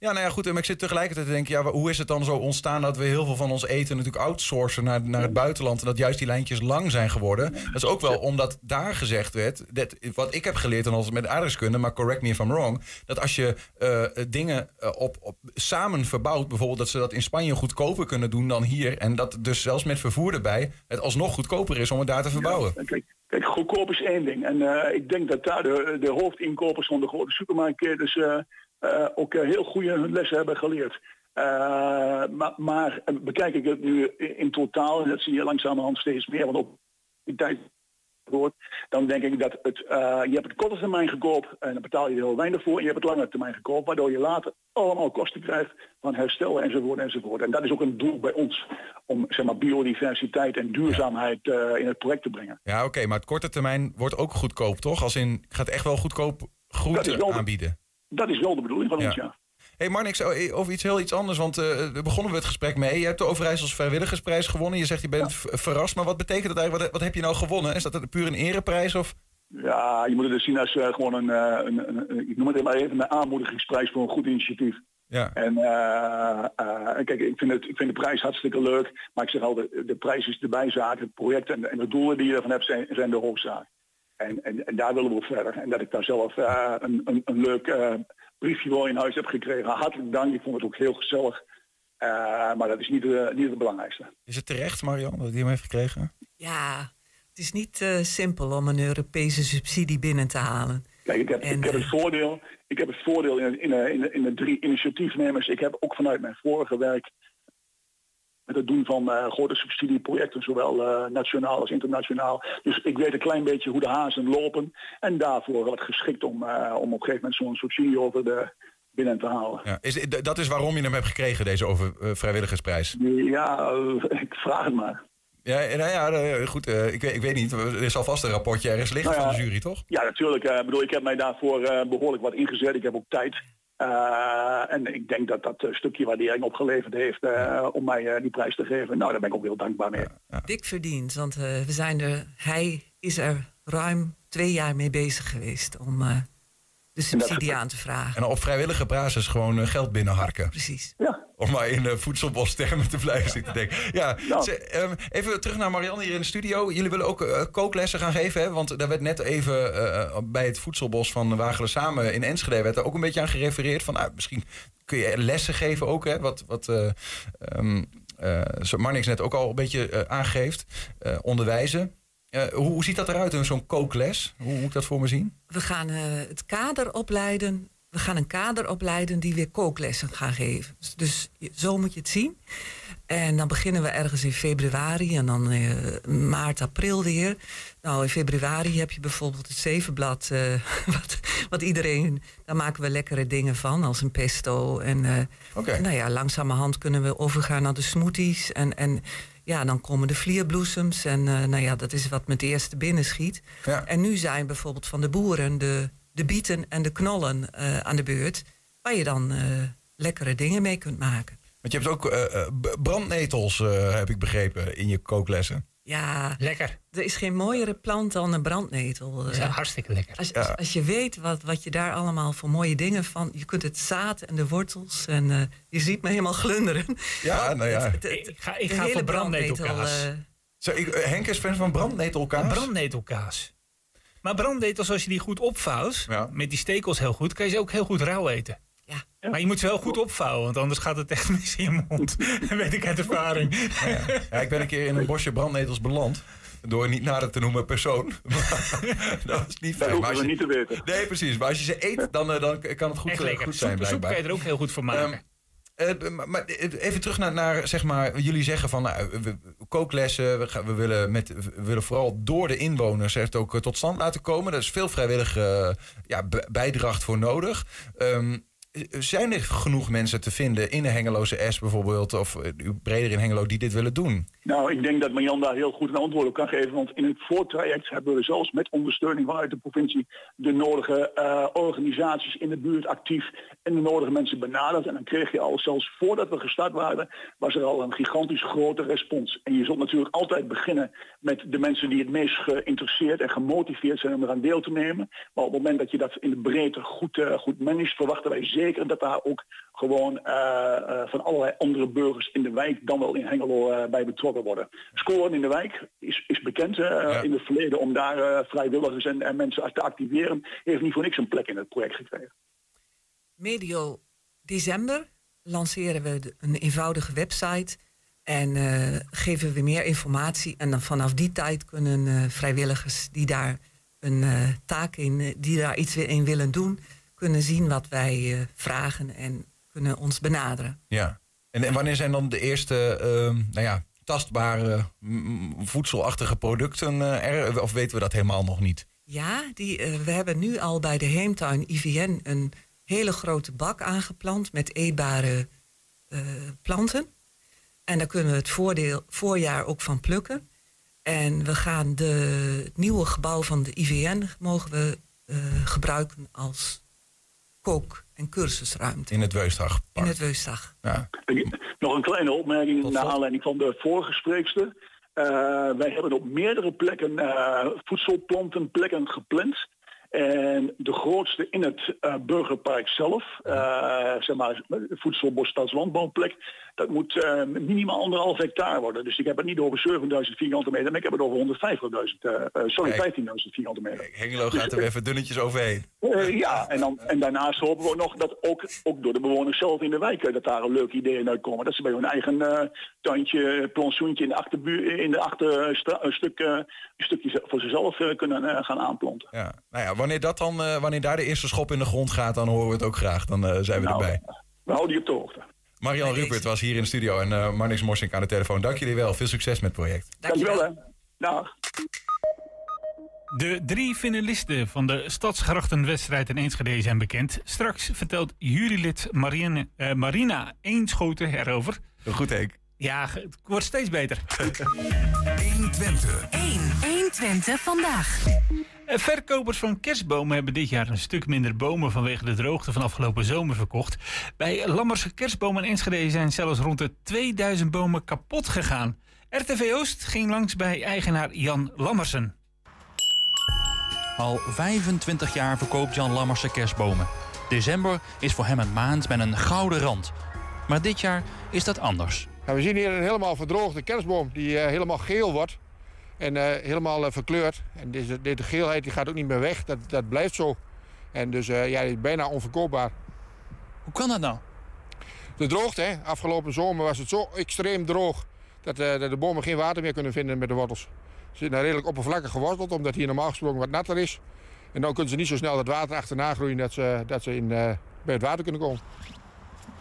Ja, nou ja, goed. Maar ik zit tegelijkertijd te denken, ja, hoe is het dan zo ontstaan dat we heel veel van ons eten natuurlijk outsourcen naar, naar het buitenland en dat juist die lijntjes lang zijn geworden? Dat is ook wel omdat daar gezegd werd, dat, wat ik heb geleerd dan altijd met aardrijkskunde, maar correct me if I'm wrong, dat als je eh, dingen eh, op, op, samen verbouwt, bijvoorbeeld dat ze dat in Spanje goedkoper kunnen doen dan hier en dat dus zelfs met vervoer erbij het alsnog goedkoper is om het daar te verbouwen. Kijk, kijk, goedkoop is één ding. En eh, ik denk dat daar de, de hoofdinkopers van de grote supermarktketens eh, eh, ook eh, heel goede hun lessen hebben geleerd. Eh, maar, maar bekijk ik het nu in, totaal, en dat zie je langzamerhand steeds meer, want op die tijd wordt, dan denk ik dat het, je hebt het korte termijn gekoop en dan betaal je er heel weinig voor. En je hebt het lange termijn gekoop, waardoor je later allemaal kosten krijgt van herstel enzovoort enzovoort. En dat is ook een doel bij ons, om zeg maar, biodiversiteit en duurzaamheid in het project te brengen. Ja, oké, maar het korte termijn wordt ook goedkoop, toch? Als in, gaat echt wel goedkoop groente aanbieden. Dat is wel de bedoeling van ons, ja. hey Marnix, oh, over iets heel iets anders, want eh, daar begonnen we het gesprek mee. Je hebt de Overijssels Vrijwilligersprijs gewonnen. Je zegt je bent verrast, maar wat betekent dat eigenlijk? Wat, wat heb je nou gewonnen? Is dat een- puur een ereprijs? Of? Ja, je moet het dus zien als eh, gewoon een, eh, een, een, een- ik noem het maar even, een aanmoedigingsprijs voor een goed initiatief. Ja. En eh, eh, kijk, ik vind, het, ik vind de prijs hartstikke leuk, maar ik zeg altijd, de prijs is de bijzaak, het project en, en de doelen die je ervan hebt zijn, zijn de hoofdzaak. En, en, en daar willen we op verder. En dat ik daar zelf eh, een, een, een leuk eh, briefje voor in huis heb gekregen. Hartelijk dank, ik vond het ook heel gezellig. Eh, maar dat is niet, niet het belangrijkste. Is het terecht, Marian, dat hij hem heeft gekregen? Ja, het is niet eh, simpel om een Europese subsidie binnen te halen. Kijk, ik heb, ik heb het voordeel, ik heb het voordeel in, in, in, de, in de drie initiatiefnemers. Ik heb ook vanuit mijn vorige werk met het doen van eh, grote subsidieprojecten, zowel eh, nationaal als internationaal. Dus ik weet een klein beetje hoe de hazen lopen. En daarvoor wat geschikt om, eh, om op een gegeven moment zo'n subsidie over de binnen te halen. Ja. Is, dat is waarom je hem hebt gekregen, deze over, vrijwilligersprijs? Ja, ik vraag het maar. Ja, eh, nou ja, goed, ik, weet- ik weet niet. Er is alvast een rapportje ergens liggen Nou ja, van de jury, toch? Ja, natuurlijk. Ik bedoel, ik heb mij daarvoor eh, behoorlijk wat ingezet. Ik heb ook tijd. Eh, en ik denk dat dat eh, stukje waardering opgeleverd heeft eh, om mij eh, die prijs te geven. Nou, daar ben ik ook heel dankbaar mee. Dik verdiend, want eh, we zijn er, hij is er ruim twee jaar mee bezig geweest om eh, de subsidie aan te vragen. En op vrijwillige basis gewoon geld binnenharken. Precies. Om maar in uh, voedselbostermen te blijven zitten denken. Ja, ze- ehm, even terug naar Marianne hier in de studio. Jullie willen ook eh, kooklessen gaan geven, hè? Want daar werd net even eh, bij het voedselbos van Wagelen Samen in Enschede... werd er ook een beetje aan gerefereerd van... Nou, misschien kun je lessen geven ook, hè? Wat, wat eh ehm, eh, zo Marnix net ook al een beetje eh, aangeeft. Eh, onderwijzen. Eh, hoe, hoe ziet dat eruit in zo'n kookles? Hoe moet ik dat voor me zien? We gaan eh, het kader opleiden. We gaan een kader opleiden die weer kooklessen gaan geven. Dus, dus zo moet je het zien. En dan beginnen we ergens in februari en dan eh, maart, april weer. Nou, in februari heb je bijvoorbeeld het zevenblad, eh, wat, wat iedereen... Daar maken we lekkere dingen van, als een pesto. En eh, nou ja, langzamerhand kunnen we overgaan naar de smoothies. En, en ja, dan komen de vlierbloesems. En nou ja, dat is wat met de eerste binnen schiet. En nu zijn bijvoorbeeld van de boeren de, de bieten en de knollen eh, aan de beurt. Waar je dan eh, lekkere dingen mee kunt maken. Want je hebt ook eh, brandnetels, eh, heb ik begrepen, in je kooklessen. Ja, lekker. Er is geen mooiere plant dan een brandnetel. Dat is hartstikke lekker. Als, Ja. als, als je weet wat, wat je daar allemaal voor mooie dingen van... Je kunt het zaad en de wortels en eh, je ziet me helemaal glunderen. Ja, nou ja. Ik ga, ik ga hele voor brandnetelkaas. brandnetel, Zo, ik, Henk is fan van brandnetelkaas. Brandnetelkaas. Maar brandnetels, als je die goed opvouwt, met die stekels heel goed, kan je ze ook heel goed rauw eten. Ja. Maar je moet ze wel goed opvouwen, want anders gaat het echt mis in je mond. Dat weet ik uit ervaring. Ja, ik ben een keer in een bosje brandnetels beland. Door niet nader te noemen persoon. Maar dat was niet fijn. hoeven Maar als we je- niet te weten. Nee, precies. Maar als je ze eet, dan, eh, dan kan het goed, eh, goed zijn, Soep- soep kan je er ook heel goed van maken. Ehm, eh, maar- maar even terug naar, naar zeg maar, jullie zeggen van nou, kooklessen, we, we, willen met, willen vooral door de inwoners het ook eh, tot stand laten komen. Er is veel vrijwillige eh, ja, bijdracht voor nodig. Ehm, zijn er genoeg mensen te vinden in de Hengeloze S bijvoorbeeld, of eh, breder in Hengelo, die dit willen doen? Nou, ik denk dat Marjan daar heel goed een antwoord op kan geven. Want in het voortraject hebben we zelfs met ondersteuning vanuit de provincie de nodige eh, organisaties in de buurt actief en de nodige mensen benaderd. En dan kreeg je al, zelfs voordat we gestart waren, was er al een gigantisch grote respons. En je zult natuurlijk altijd beginnen met de mensen die het meest geïnteresseerd en gemotiveerd zijn om eraan deel te nemen. Maar op het moment dat je dat in de breedte goed, eh, goed managt, verwachten wij zeker dat daar ook gewoon eh, van allerlei andere burgers in de wijk dan wel in Hengelo bij betrokken worden. Scoren in de wijk is, is bekend eh, in het verleden om daar eh, vrijwilligers en, en mensen te activeren. Heeft niet voor niks een plek in het project gekregen. Medio december lanceren we de- een eenvoudige website en eh, geven we meer informatie. En dan vanaf die tijd kunnen eh, vrijwilligers die daar een eh, taak in, die daar iets in willen doen, kunnen zien wat wij eh, vragen en kunnen ons benaderen. Ja. En, en wanneer zijn dan de eerste ehm, nou ja, tastbare voedselachtige producten eh, er? Of weten we dat helemaal nog niet? Ja, die, eh, we hebben nu al bij de Heemtuin IVN een hele grote bak aangeplant met eetbare eh, planten. En daar kunnen we het voordeel, voorjaar ook van plukken. En we gaan de, het nieuwe gebouw van de IVN mogen we gebruiken als kook- en cursusruimte. In het Weustag. In het Weustag. Ja. Nog een kleine opmerking naar aanleiding van de vorige spreekster. Eh, wij hebben op meerdere plekken eh, voedselplantenplekken gepland. En de grootste in het eh, burgerpark zelf, eh, zeg maar voedselbos stadslandbouwplek, dat moet eh, minimaal anderhalf hectare worden. Dus ik heb het niet over 7000 vierkante meter, maar ik heb het over 150.000, eh, eh, sorry, 15.000 vierkante meter. Hengelo gaat er weer even dunnetjes overheen. Ja, en, dan, en daarnaast hopen we nog dat ook, ook door de bewoners zelf in de wijk dat daar een leuke ideeën uitkomen. Dat ze bij hun eigen tuintje, plantsoentje in de achterbuur, in de een stuk, een stukje voor zichzelf kunnen gaan aanplanten. Ja. Nou ja, wanneer, dat dan, wanneer daar de eerste schop in de grond gaat, dan horen we het ook graag. Dan zijn we Nou, erbij. We houden je op de hoogte. Marian Rupert was hier in de studio en eh Marnix Morsink aan de telefoon. Dank jullie wel. Veel succes met het project. Dankjewel hè. Dag. De drie finalisten van de Stadsgrachtenwedstrijd in Enschede zijn bekend. Straks vertelt jurylid Marine, eh, Marina Eenschoten erover. Goed, Henk. Ja, het wordt steeds beter. 120. 1. 120 vandaag. Eh, Verkopers van kerstbomen hebben dit jaar een stuk minder bomen vanwege de droogte van afgelopen zomer verkocht. Bij Lammerse kerstbomen in Enschede zijn zelfs rond de 2000 bomen kapot gegaan. RTV Oost ging langs bij eigenaar Jan Lammersen. Al 25 jaar verkoopt Jan Lammersen kerstbomen. December is voor hem een maand met een gouden rand. Maar dit jaar is dat anders. Ja, we zien hier een helemaal verdroogde kerstboom die eh, helemaal geel wordt. En eh, helemaal eh, verkleurd. En deze, deze geelheid die gaat ook niet meer weg. Dat, dat blijft zo. En dus ja, die is bijna onverkoopbaar. Hoe kan dat nou? De droogte, hè. Afgelopen zomer was het zo extreem droog... dat, dat de bomen geen water meer kunnen vinden met de wortels. zitten daar redelijk oppervlakkig geworteld, omdat hier normaal gesproken wat natter is. En dan kunnen ze niet zo snel dat water achterna groeien dat ze, dat ze in, bij het water kunnen komen.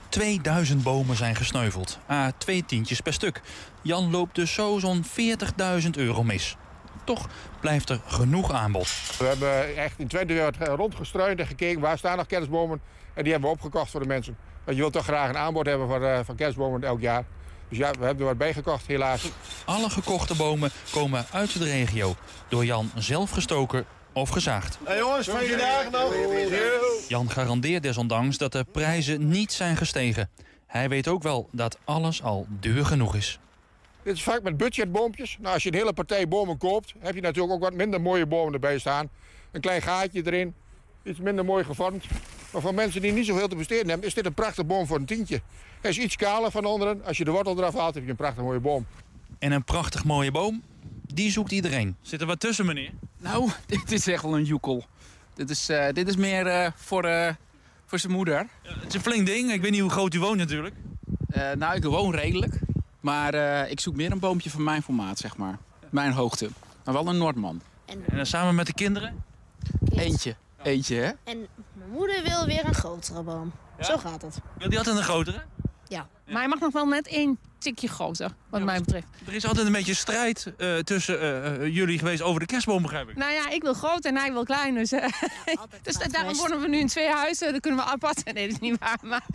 2000 bomen zijn gesneuveld. A, twee tientjes per stuk. Jan loopt dus zo zo'n 40.000 euro mis. Toch blijft er genoeg aanbod. We hebben echt in Twente weer wat rondgestruind en gekeken waar staan nog kerstbomen. En die hebben we opgekocht voor de mensen. Want je wilt toch graag een aanbod hebben van, eh, van kerstbomen elk jaar. Dus ja, we hebben er wat bij gekocht, helaas. Alle gekochte bomen komen uit de regio. Door Jan zelf gestoken of gezaagd. Hé jongens, fijne dagen nog. Jan garandeert desondanks dat de prijzen niet zijn gestegen. Hij weet ook wel dat alles al duur genoeg is. Dit is vaak met budgetboompjes. Nou, als je een hele partij bomen koopt, heb je natuurlijk ook wat minder mooie bomen erbij staan. Een klein gaatje erin, iets minder mooi gevormd. Maar voor mensen die niet zoveel te besteden hebben, is dit een prachtig boom voor een tientje. Hij is iets kaler van onderen. Als je de wortel eraf haalt, heb je een prachtig mooie boom. En een prachtig mooie boom, die zoekt iedereen. Zit er wat tussen, meneer? Nou, dit is echt wel een joekel. Dit is, eh, dit is meer eh, voor, eh, voor zijn moeder. het is een flink ding. Ik weet niet hoe groot u woont natuurlijk. Eh, nou, ik woon redelijk. Maar eh, ik zoek meer een boompje van mijn formaat, zeg maar. Mijn hoogte. Maar wel een Noordman. En dan samen met de kinderen? Eentje. Eentje, hè? En mijn moeder wil weer een grotere boom. Zo gaat het. Wil die altijd een grotere? Ja. Maar hij mag nog wel net één tikje groter, wat mij betreft. Er is altijd een beetje strijd eh, tussen eh, eh, jullie geweest over de kerstboom, begrijp ik. Nou ja, ik wil groot en hij wil klein. Dus, eh, dus daarom wonen we nu in twee huizen. Dan kunnen we apart. Nee, dat is niet waar. Maar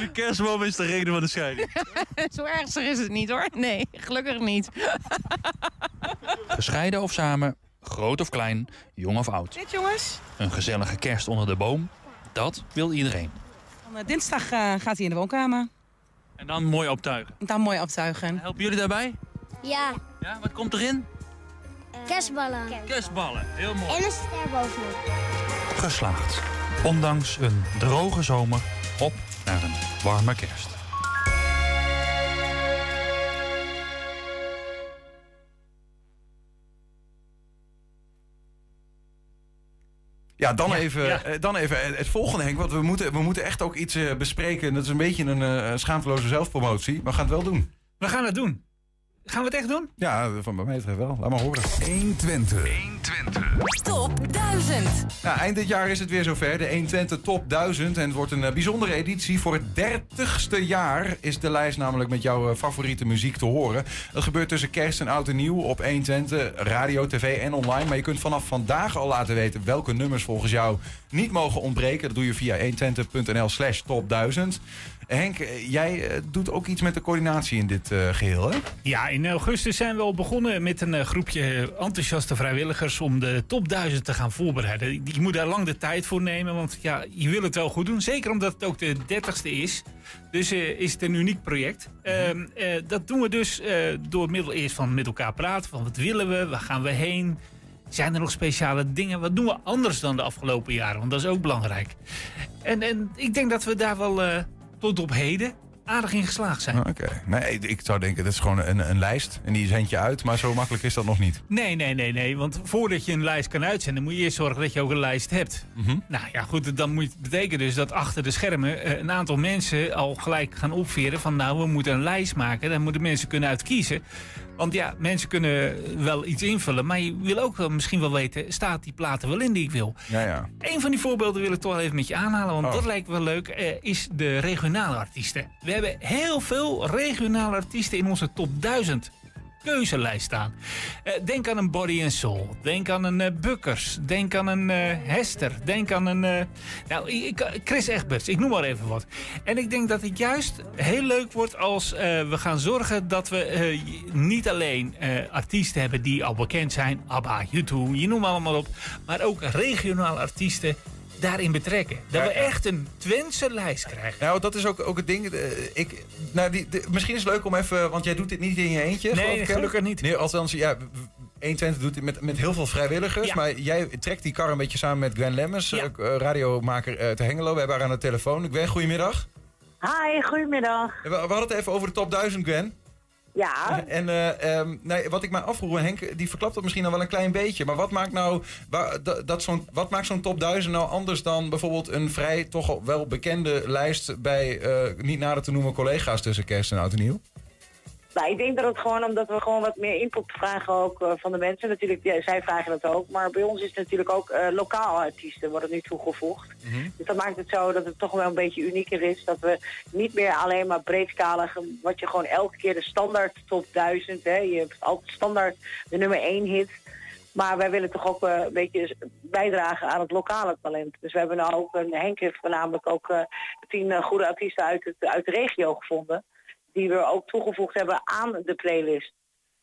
De kerstboom is de reden van de scheiding. zo ernstig is het niet hoor. Nee, gelukkig niet. Gescheiden of samen, groot of klein, jong of oud. Dit jongens. Een gezellige kerst onder de boom, dat wil iedereen. Dinsdag eh, gaat hij in de woonkamer. En dan mooi optuigen. Dan mooi optuigen. Helpen jullie daarbij? Ja. Ja, wat komt erin? Kerstballen. Kerstballen, heel mooi. En een ster bovenop. Geslaagd. Ondanks een droge zomer, op naar een warme kerst. Ja, dan, Ja, even, ja. eh, dan even het volgende, Henk. Want we moeten, we moeten echt ook iets eh, bespreken. Dat is een beetje een eh, schaamteloze zelfpromotie. Maar we gaan het wel doen. We gaan het doen. Gaan we het echt doen? Ja, van bij mij betreft wel. Laat maar horen. 120. Top 1000. Nou, eind dit jaar is het weer zover. De 120 Top 1000. En het wordt een eh, bijzondere editie. Voor het 30ste jaar is de lijst namelijk met jouw eh, favoriete muziek te horen. Dat gebeurt tussen kerst en oud en nieuw op 120, radio, tv en online. Maar je kunt vanaf vandaag al laten weten welke nummers volgens jou niet mogen ontbreken. Dat doe je via 120.nl slash top 1000. Henk, eh, jij eh, doet ook iets met de coördinatie in dit eh, geheel, hè? Ja, in augustus zijn we al begonnen met een groepje enthousiaste vrijwilligers om de top 1000 te gaan voorbereiden. Je moet daar lang de tijd voor nemen, want ja, je wil het wel goed doen. Zeker omdat het ook de 30ste is. Dus is het een uniek project. Ehm, eh, dat doen we dus door middel eerst van met elkaar praten. Van wat willen we? Waar gaan we heen? Zijn er nog speciale dingen? Wat doen we anders dan de afgelopen jaren? Want dat is ook belangrijk. En, en ik denk dat we daar wel tot op heden aardig in geslaagd zijn. Ah, Oké. Nee, ik zou denken, dat is gewoon een, een lijst. En die zend je uit. Maar zo makkelijk is dat nog niet. Nee, nee, nee, nee. Want voordat je een lijst kan uitzenden, moet je eerst zorgen dat je ook een lijst hebt. Mhm. Nou ja, goed, dan moet het betekenen dus dat achter de schermen eh, een aantal mensen al gelijk gaan opveren van nou, we moeten een lijst maken. Daar moeten mensen kunnen uit kiezen. Want ja, mensen kunnen wel iets invullen, maar je wil ook misschien wel weten, staat die plaat er wel in die ik wil? Ja, ja. Een van die voorbeelden wil ik toch wel even met je aanhalen, want Oh. dat lijkt wel leuk, eh, is de regionale artiesten. We hebben heel veel regionale artiesten in onze top 1000 keuzelijst staan. Eh, denk aan een Body and Soul. Denk aan een eh, Bukkers. Denk aan een eh, Hester. Denk aan een... nou, ik, Chris Egberts. Ik noem maar even wat. En ik denk dat het juist heel leuk wordt als we gaan zorgen dat we niet alleen artiesten hebben die al bekend zijn. ABBA, U2, je noem allemaal op. Maar ook regionale artiesten daarin betrekken. Dat Ja, we echt een Twentse lijst krijgen. Nou, dat is ook, ook het ding. eh, ik, nou, die, de- misschien is het leuk om even... Want jij doet dit niet in je eentje, Nee, geloof ik, hè? gelukkig niet. Nee, althans, ja... 120 doet dit met, met heel veel vrijwilligers. Ja. Maar jij trekt die kar een beetje samen met Gwen Lemmers, Ja. eh, radiomaker uit Hengelo. We hebben haar aan de telefoon. Gwen, goedemiddag. Hi, goedemiddag. We, we hadden het even over de top 1000, Gwen. Ja. En eh, ehm, nee, wat ik mij afvroeg, en Henk, die verklapt dat misschien al wel een klein beetje. Maar wat maakt nou dat, zo'n, wat maakt zo'n top 1000 nou anders dan bijvoorbeeld een vrij toch wel bekende lijst bij eh, niet nader te noemen collega's tussen kerst en oud en nieuw? Nou, ik denk dat het gewoon omdat we gewoon wat meer input vragen ook eh, van de mensen. Natuurlijk, ja, zij vragen dat ook. Maar bij ons is het natuurlijk ook eh lokaal artiesten worden nu toegevoegd. Dus dat maakt het zo dat het toch wel een beetje unieker is. Dat we niet meer alleen maar breedskalig, wat je gewoon elke keer de standaard top 1000, hè, je hebt altijd standaard de nummer 1 hit. Maar wij willen toch ook eh, een beetje bijdragen aan het lokale talent. Dus we hebben nou ook een Henk heeft voornamelijk ook tien goede artiesten uit, het, uit de regio gevonden. Die we ook toegevoegd hebben aan de playlist.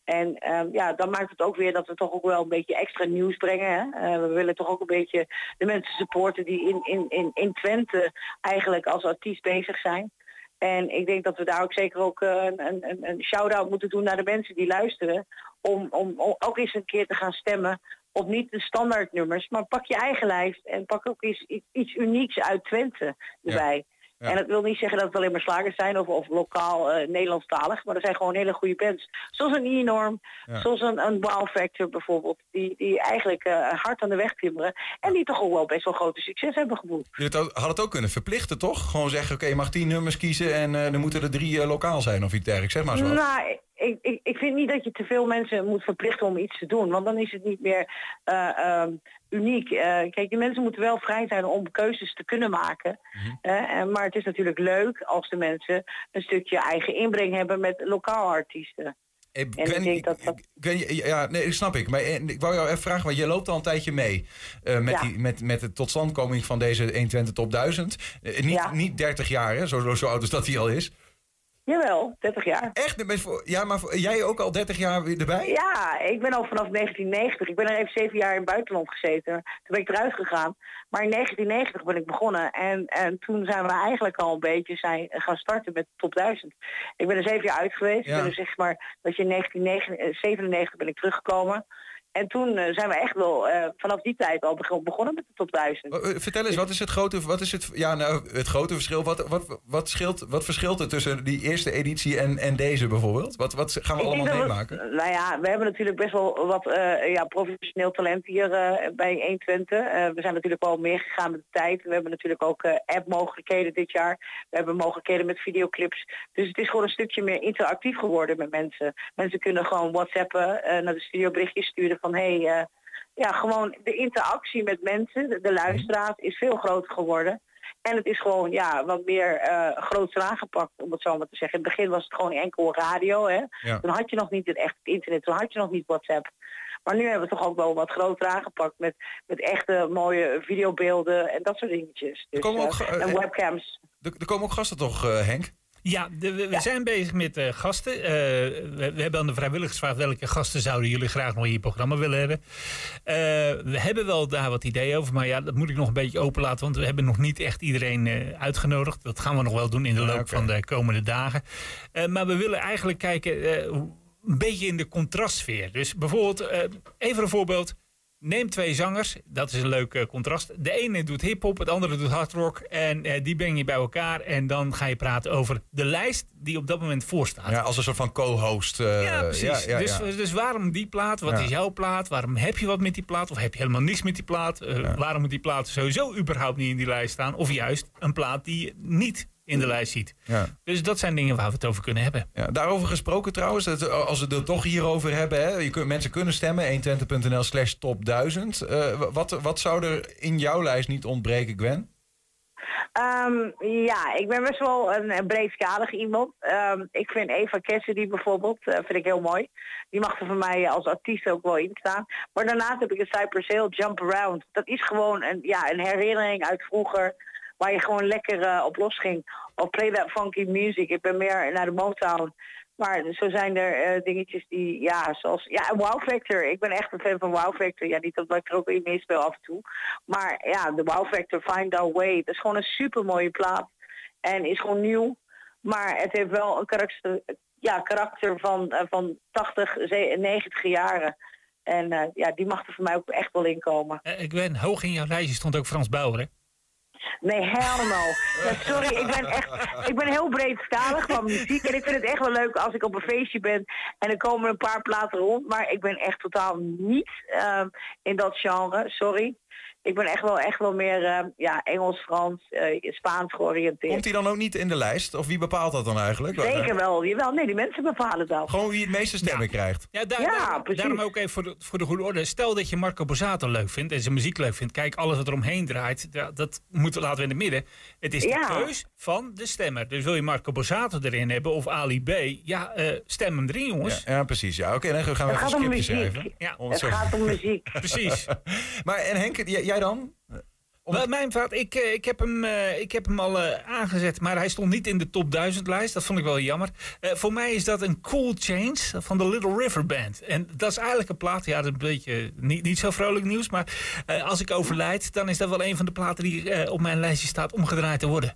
En ehm, ja, dan maakt het ook weer dat we toch ook wel een beetje extra nieuws brengen. Hè? Eh, we willen toch ook een beetje de mensen supporten die in, in, in, in Twente eigenlijk als artiest bezig zijn. En ik denk dat we daar ook zeker ook eh, een, een, een- een shout-out moeten doen naar de mensen die luisteren. Om, om, om ook eens een keer te gaan stemmen op niet de standaardnummers, maar pak je eigen lijst en pak ook eens iets, iets unieks uit Twente erbij. Ja. En dat wil niet zeggen dat het alleen maar slagers zijn of, of lokaal eh, Nederlandstalig, maar er zijn gewoon hele goede bands. Zoals een E-norm, Ja. zoals een, een Wow Factor bijvoorbeeld, die, die eigenlijk eh, hard aan de weg timmeren en die toch ook wel best wel grote succes hebben geboekt. Je had het ook- kunnen verplichten, toch? Gewoon zeggen, oké, je mag tien nummers kiezen en eh, dan moeten er drie lokaal zijn of iets dergelijks. Zeg maar zo. Nou, ik, ik, ik vind niet dat je te veel mensen moet verplichten om iets te doen. Want dan is het niet meer eh, ehm, uniek. Eh, kijk, die mensen moeten wel vrij zijn om keuzes te kunnen maken. En- maar het is natuurlijk leuk als de mensen een stukje eigen inbreng hebben met lokaal artiesten. Eh, En ik denk dat dat... Gwen, ja, nee, dat snap ik. Maar eh, ik wou jou even vragen, want je loopt al een tijdje mee met, Ja. die, met, met de totstandkoming van deze 120 top 1000. Eh, niet, niet 30 jaar, hè? Zo, zo, zo oud als dat hij al is. Jawel, 30 jaar. Echt? Voor- Ja, maar voor- jij ook al 30 jaar weer erbij? Ja, ik ben al vanaf 1990. Ik ben er even zeven jaar in het buitenland gezeten. Toen ben ik eruit gegaan. Maar in 1990 ben ik begonnen. En, en toen zijn we eigenlijk al een beetje zijn, gaan starten met top 1000. Ik ben er zeven jaar uit geweest. Ja. Ik ben er zeg maar dat je in 1997 ben ik teruggekomen. En toen eh, zijn we echt wel eh, vanaf die tijd al beg- begonnen met de top 1000. Eh, Vertel eens, wat is het grote, wat is het, ja, nou, het grote verschil? Wat, wat, wat, scheelt, wat verschilt er tussen die eerste editie en, en deze bijvoorbeeld? Wat, wat gaan we Ik allemaal we- meemaken? nou ja, we hebben natuurlijk best wel wat ja, professioneel talent hier bij 120. Eh, we zijn natuurlijk wel meer gegaan met de tijd. We hebben natuurlijk ook app-mogelijkheden dit jaar. We hebben mogelijkheden met videoclips. Dus het is gewoon een stukje meer interactief geworden met mensen. Mensen kunnen gewoon whatsappen, naar de studio berichtjes sturen van... Hey, eh, ja, gewoon de interactie met mensen, de, de luisteraar, is veel groter geworden. En het is gewoon ja, wat meer eh groter aangepakt, om het zo maar te zeggen. In het begin was het gewoon enkel radio. Hè? Ja. Toen had je nog niet het echt internet, toen had je nog niet WhatsApp. Maar nu hebben we toch ook wel wat groter aangepakt met, met echte mooie videobeelden en dat soort dingetjes. Dus, komen ook eh, ge- en webcams. Er, er komen ook gasten toch, Henk? Ja, de- we, zijn bezig met eh, gasten. Eh, we, we hebben aan de vrijwilligers gevraagd welke gasten zouden jullie graag nog in je programma willen hebben. Eh, we hebben wel daar wat ideeën over, maar ja, dat moet ik nog een beetje openlaten, want we hebben nog niet echt iedereen uitgenodigd. Dat gaan we nog wel doen in de loop van de komende dagen. Maar we willen eigenlijk kijken een beetje in de contrastsfeer. Dus bijvoorbeeld, even een voorbeeld. Neem twee zangers, dat is een leuk eh, contrast. De ene doet hip-hop, het andere doet hardrock. En eh, die breng je bij elkaar. En dan ga je praten over de lijst die op dat moment voorstaat. Ja, als een soort van co-host. eh, Ja, precies. ja, ja, dus, ja. dus waarom die plaat? Wat is jouw plaat? Waarom heb je wat met die plaat? Of heb je helemaal niks met die plaat? Waarom moet die plaat sowieso überhaupt niet in die lijst staan? Of juist een plaat die niet in de lijst ziet. Ja. Dus dat zijn dingen waar we het over kunnen hebben. Ja, daarover gesproken trouwens, dat, eh, als we het er toch hierover hebben, hè, je kunt, mensen kunnen stemmen, 120.nl slash top 1000. Eh, wat, wat zou er in jouw lijst niet ontbreken, Gwen? Ehm, ja, ik ben best wel een, een breedskalig iemand. Ehm, ik vind Eva Cassidy bijvoorbeeld, eh, vind ik heel mooi. Die mag er voor mij als artiest ook wel in staan. Maar daarnaast heb ik een Cypress Hill Jump Around. Dat is gewoon een, ja, een herinnering uit vroeger, waar je gewoon lekker eh, op los ging. Of play that funky music. Ik ben meer naar de Motown. Maar zo zijn er eh, dingetjes die, ja, zoals, ja, Wow Factor. Ik ben echt een fan van Wow Factor. Ja, niet dat ik er ook in meespeel af en toe. Maar ja, de Wow Factor, Find Our Way. Dat is gewoon een super mooie plaat. En is gewoon nieuw. Maar het heeft wel een karakter, ja, karakter van, eh, van 80, ze- 90 jaren. En ja, die mag er voor mij ook echt wel in komen. Ik ben hoog in jouw lijstje stond ook Frans Bauer? Nee. Ja, sorry, ik ben echt, ik ben heel breedskalig van muziek. En ik vind het echt wel leuk als ik op een feestje ben en er komen een paar platen rond. Maar ik ben echt totaal niet ehm, in dat genre, sorry. Ik ben echt wel, echt wel meer eh, ja, Engels, Frans, eh, Spaans georiënteerd. Komt hij dan ook niet in de lijst? Of wie bepaalt dat dan eigenlijk? Zeker wel, jawel. Nee, die mensen bepalen dat. Gewoon wie het meeste stemmen krijgt. Ja, daar, Ja, daar- precies. daarom ook even voor de, voor de goede orde. Stel dat je Marco Borsato leuk vindt en zijn muziek leuk vindt. Kijk, alles wat er omheen draait, ja, dat moeten we laten we in het midden. Het is de Ja. keus van de stemmer. Dus wil je Marco Borsato erin hebben of Ali B? Ja, eh, stem hem erin, jongens. Ja, ja, precies. Ja, oké, dan gaan we Het even een muziek. schrijven. Ja. Het zo- gaat om muziek. Precies. maar en Henk, jij, jij dan? Wel, Mijn vaat, ik, eh, ik, heb hem, eh, ik heb hem al eh, aangezet, maar hij stond niet in de top 1000 lijst. Dat vond ik wel jammer. Eh, voor mij is dat een Cool Change van de Little River Band. En dat is eigenlijk een plaat, ja, dat is een beetje niet, niet zo vrolijk nieuws. Maar eh, als ik overlijd, dan is dat wel een van de platen die eh, op mijn lijstje staat om gedraaid te worden.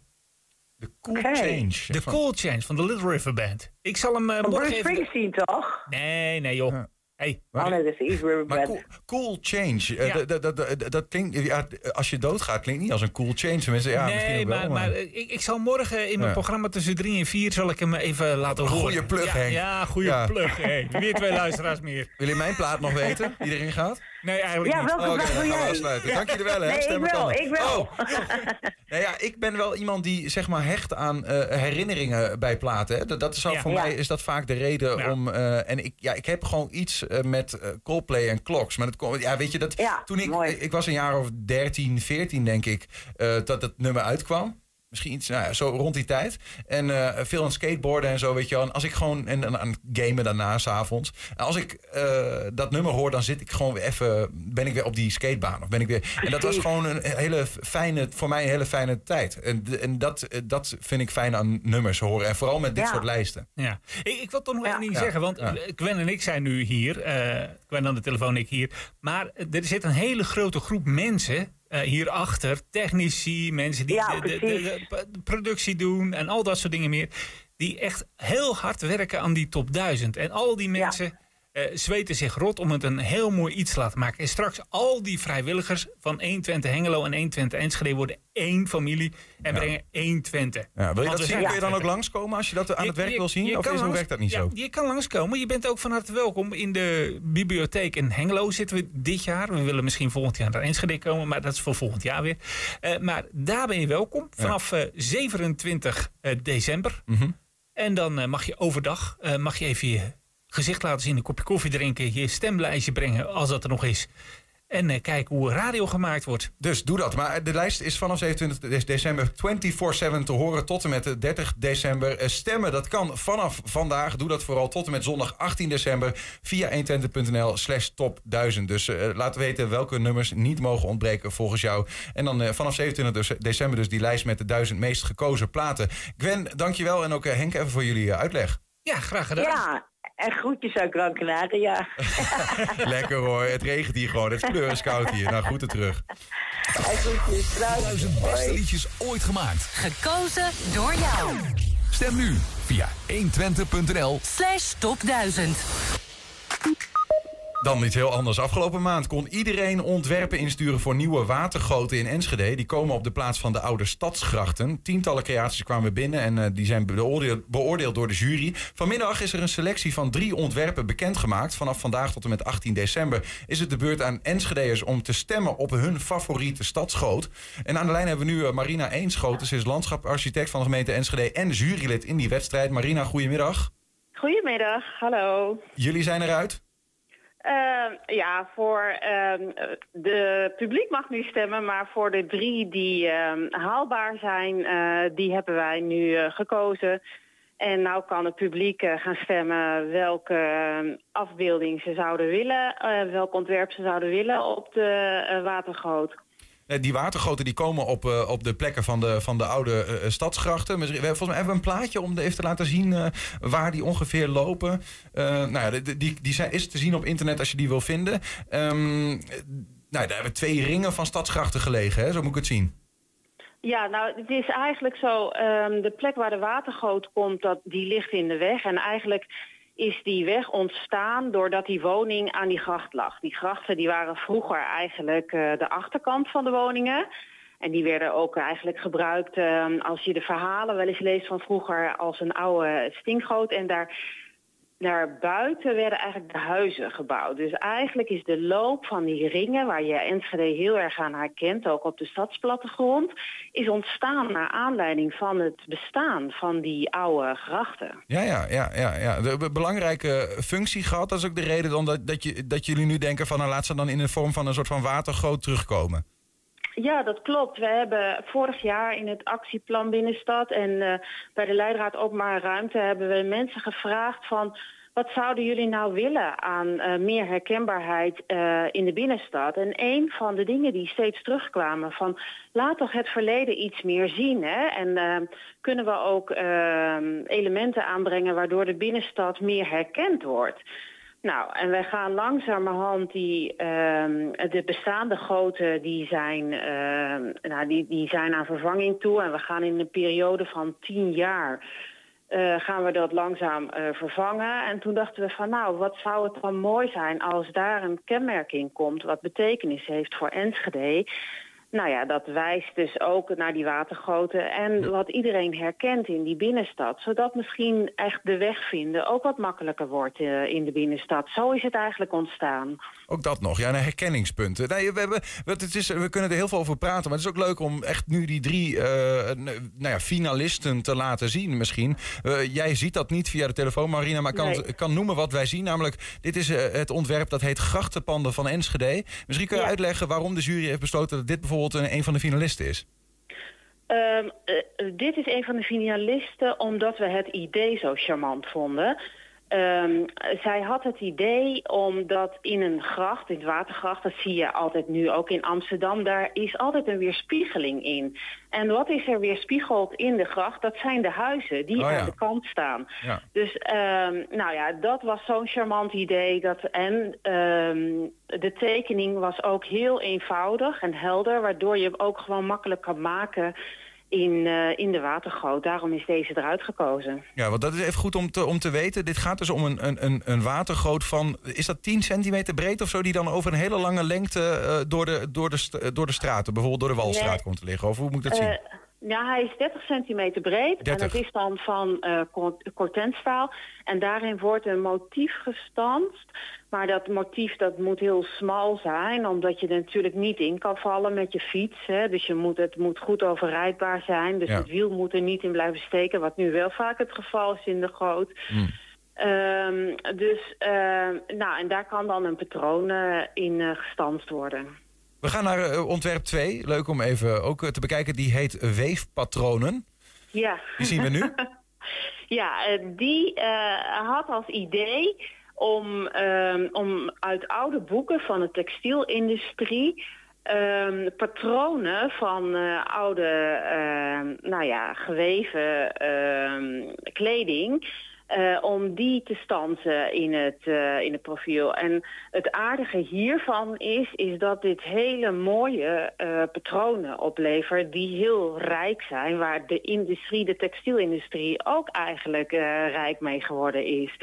De Cool Change. De Cool Change van de Little River Band. Ik zal hem eh, morgen even... Springsteen toch? Nee, nee joh. Hey. Oh nee, is Maar Band. cool, cool change, eh, Ja. dat- dat- dat- dat- dat klinkt, ja, als je doodgaat klinkt niet als een cool change. Tenminste, ja, misschien nee, ook wel, maar, maar eh, ik, ik zal morgen in mijn Ja. programma tussen drie en vier zal ik hem even laten horen. Goeie plug, ja, Henk. Ja, goede Ja. plug. Hey. Weer twee luisteraars meer. Wil je mijn plaat nog weten, die erin gaat? Nee, eigenlijk Ja, niet. welke plaat dan wil gaan we jij? afsluiten. Dank jullie wel, hè. Nee, ik wel, ik wel. Oh. Nou ja, ik ben wel iemand die zeg maar hecht aan eh, herinneringen bij platen. Hè. Dat, dat is al Ja. voor Ja. mij is dat vaak de reden Ja. om. eh, en ik, ja, ik heb gewoon iets eh, met Coldplay en Clocks. Maar dat komt, ja, weet je dat. Ja, toen ik, mooi. ik was een jaar of 13, 14 denk ik, eh, dat het nummer uitkwam. Misschien iets, nou ja, zo rond die tijd. En eh, veel aan het skateboarden en zo, weet je wel. En als ik gewoon, en, en aan het gamen daarna, s'avonds. En als ik eh, dat nummer hoor, dan zit ik gewoon weer even, ben ik weer op die skatebaan. Of ben ik weer, en dat was gewoon een hele fijne, voor mij een hele fijne tijd. En, de- en dat, eh, dat vind ik fijn aan nummers horen. En vooral met dit Ja. soort lijsten. Ja. Ik, ik wil toch nog één ding zeggen, want Ja. Gwen en ik zijn nu hier. eh Gwen aan de telefoon, ik hier. Maar er zit een hele grote groep mensen eh, hierachter. Technici, mensen die Ja, de, de, de- precies. de- de productie doen en al dat soort dingen meer. Die echt heel hard werken aan die top 1000. En al die mensen zweten zich rot om het een heel mooi iets te laten maken. En straks al die vrijwilligers van 120 Hengelo en 120 Enschede worden één familie en brengen 120. Ja, wil je dat zien? Kun je dan ook 120. langskomen als je dat aan Je- het werk je- wil zien? Of is, langs- werkt dat niet ja, zo? Je kan langskomen. Je bent ook van harte welkom. In de bibliotheek in Hengelo zitten we dit jaar. We willen misschien volgend jaar naar Enschede komen, maar dat is voor volgend jaar weer. Eh, maar daar ben je welkom vanaf eh, 27 eh, december. Mhm. En dan eh, mag je overdag eh, mag je even je gezicht laten zien, een kopje koffie drinken, je stemlijstje brengen als dat er nog is. En eh, kijken hoe radio gemaakt wordt. Dus doe dat. Maar de lijst is vanaf 27 de- december 24-7 te horen tot en met de 30 december. Eh, Stemmen, dat kan vanaf vandaag. Doe dat vooral tot en met zondag 18 december via 120.nl slash top 1000. Dus eh, laat weten welke nummers niet mogen ontbreken volgens jou. En dan eh, vanaf 27 dus- december dus die lijst met de 1000 meest gekozen platen. Gwen, dankjewel. En ook eh, Henk even voor jullie eh, uitleg. Ja, graag gedaan. Ja, en groetjes uit Gran Canaria. Lekker hoor. Het regent hier gewoon. Het is pleurenskoud hier. Nou, groeten terug. En groetjes. Duizend beste Hoi. liedjes ooit gemaakt. Gekozen door jou. Stem nu via 120.nl Slash top 1000. Dan iets heel anders. Afgelopen maand kon iedereen ontwerpen insturen voor nieuwe watergoten in Enschede. Die komen op de plaats van de oude stadsgrachten. Tientallen creaties kwamen binnen en eh, die zijn beoordeeld, beoordeeld door de jury. Vanmiddag is er een selectie van drie ontwerpen bekendgemaakt. Vanaf vandaag tot en met 18 december is het de beurt aan Enschedeërs om te stemmen op hun favoriete stadsgoot. En aan de lijn hebben we nu eh, Marina Eenschoten. Ze is landschaparchitect van de gemeente Enschede en jurylid in die wedstrijd. Marina, goedemiddag. Goedemiddag, hallo. Jullie zijn eruit? Eh, ja, voor ehm, de publiek mag nu stemmen, maar voor de drie die ehm, haalbaar zijn, eh, die hebben wij nu eh, gekozen. En nou kan het publiek eh, gaan stemmen welke ehm, afbeelding ze zouden willen, welk ontwerp ze zouden willen op de watergoot. Eh, Die watergoten die komen op, eh, op de plekken van de, van de oude eh, stadsgrachten. Volgens mij hebben we een plaatje om even te laten zien waar die ongeveer lopen. Nou ja, die, die is te zien op internet als je die wil vinden. Ehm, eh, nou, daar hebben twee ringen van stadsgrachten gelegen, hè? zo moet ik het zien. Ja, nou, het is eigenlijk zo, ehm, de plek waar de watergoot komt, dat, die ligt in de weg. En eigenlijk is die weg ontstaan doordat die woning aan die gracht lag. Die grachten die waren vroeger eigenlijk eh, de achterkant van de woningen. En die werden ook eigenlijk gebruikt, ehm, als je de verhalen wel eens leest van vroeger, als een oude stinkgoot. En daar naar buiten werden eigenlijk de huizen gebouwd. Dus eigenlijk is de loop van die ringen, waar je Enschede heel erg aan herkent, ook op de stadsplattegrond, is ontstaan naar aanleiding van het bestaan van die oude grachten. Ja, ja, ja, ja, ja. De be- belangrijke functie gehad. Dat is ook de reden dan dat, dat, je, dat jullie nu denken van nou, laat ze dan in de vorm van een soort van watergoot terugkomen. Ja, dat klopt. We hebben vorig jaar in het actieplan Binnenstad en eh, bij de Leidraad Openbare Ruimte hebben we mensen gevraagd van wat zouden jullie nou willen aan eh, meer herkenbaarheid eh, in de binnenstad? En een van de dingen die steeds terugkwamen van laat toch het verleden iets meer zien. Hè? En kunnen we ook eh, elementen aanbrengen waardoor de binnenstad meer herkend wordt. Nou, en wij gaan langzamerhand die, ehm, de bestaande goten die zijn, ehm, nou, die, die zijn aan vervanging toe. En we gaan in een periode van tien jaar eh, gaan we dat langzaam eh, vervangen. En toen dachten we van nou, wat zou het dan mooi zijn als daar een kenmerking komt wat betekenis heeft voor Enschede. Nou ja, dat wijst dus ook naar die watergoten en wat iedereen herkent in die binnenstad. Zodat misschien echt de weg vinden ook wat makkelijker wordt eh, in de binnenstad. Zo is het eigenlijk ontstaan. Ook dat nog, ja, naar herkenningspunten. Nee, we, hebben, het is, we kunnen er heel veel over praten, maar het is ook leuk om echt nu die drie eh, nou ja, finalisten te laten zien misschien. Eh, jij ziet dat niet via de telefoon, Marina, maar kan, Nee. kan noemen wat wij zien. Namelijk, dit is eh, het ontwerp dat heet Grachtenpanden van Enschede. Misschien kun je Ja. uitleggen waarom de jury heeft besloten dat dit bijvoorbeeld een, een van de finalisten is. Ehm, eh, dit is een van de finalisten omdat we het idee zo charmant vonden. Ehm, zij had het idee omdat in een gracht, in het watergracht, dat zie je altijd nu ook in Amsterdam, daar is altijd een weerspiegeling in. En wat is er weerspiegeld in de gracht? Dat zijn de huizen die Oh ja. aan de kant staan. Ja. Dus ehm, nou ja, dat was zo'n charmant idee. Dat, en ehm, de tekening was ook heel eenvoudig en helder, waardoor je hem ook gewoon makkelijk kan maken in, eh, in de watergoot. Daarom is deze eruit gekozen. Ja, want dat is even goed om te, om te weten. Dit gaat dus om een, een, een, een watergoot van, is dat 10 centimeter breed of zo, die dan over een hele lange lengte eh, door, de, door, de, eh, door de straten, bijvoorbeeld door de Walstraat Nee. komt te liggen? Of hoe moet ik dat zien? Eh, ja, hij is 30 centimeter breed 30. en het is dan van eh cor- cortenstaal. En daarin wordt een motief gestanst. Maar dat motief dat moet heel smal zijn, omdat je er natuurlijk niet in kan vallen met je fiets. Hè. Dus je moet, het moet goed overrijdbaar zijn. Dus Ja. het wiel moet er niet in blijven steken, wat nu wel vaak het geval is in de goot. Hmm. Ehm, dus, ehm, nou, en daar kan dan een patroon eh, in eh, gestanst worden. We gaan naar eh, ontwerp 2. Leuk om even ook eh, te bekijken. Die heet Weefpatronen. Ja. Die zien we nu. ja, eh, die had als idee om, ehm, om uit oude boeken van de textielindustrie ehm, patronen van oude, ehm, nou ja, geweven kleding. Eh, om die te stansen in het, eh, in het profiel. En het aardige hiervan is, is dat dit hele mooie eh, patronen oplevert die heel rijk zijn, waar de industrie, de textielindustrie ook eigenlijk rijk mee geworden is.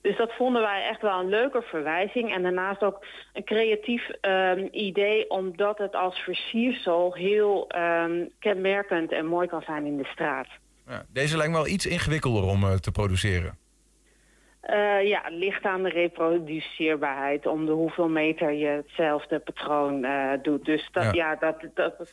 Dus dat vonden wij echt wel een leuke verwijzing. En daarnaast ook een creatief ehm, idee, omdat het als versiersel heel ehm, kenmerkend en mooi kan zijn in de straat. Ja, deze lijkt me wel iets ingewikkelder om eh, te produceren. Eh, ja, het ligt aan de reproduceerbaarheid om de hoeveel meter je hetzelfde patroon eh, doet. Dus dat, Ja. ja. dat, dat, dat,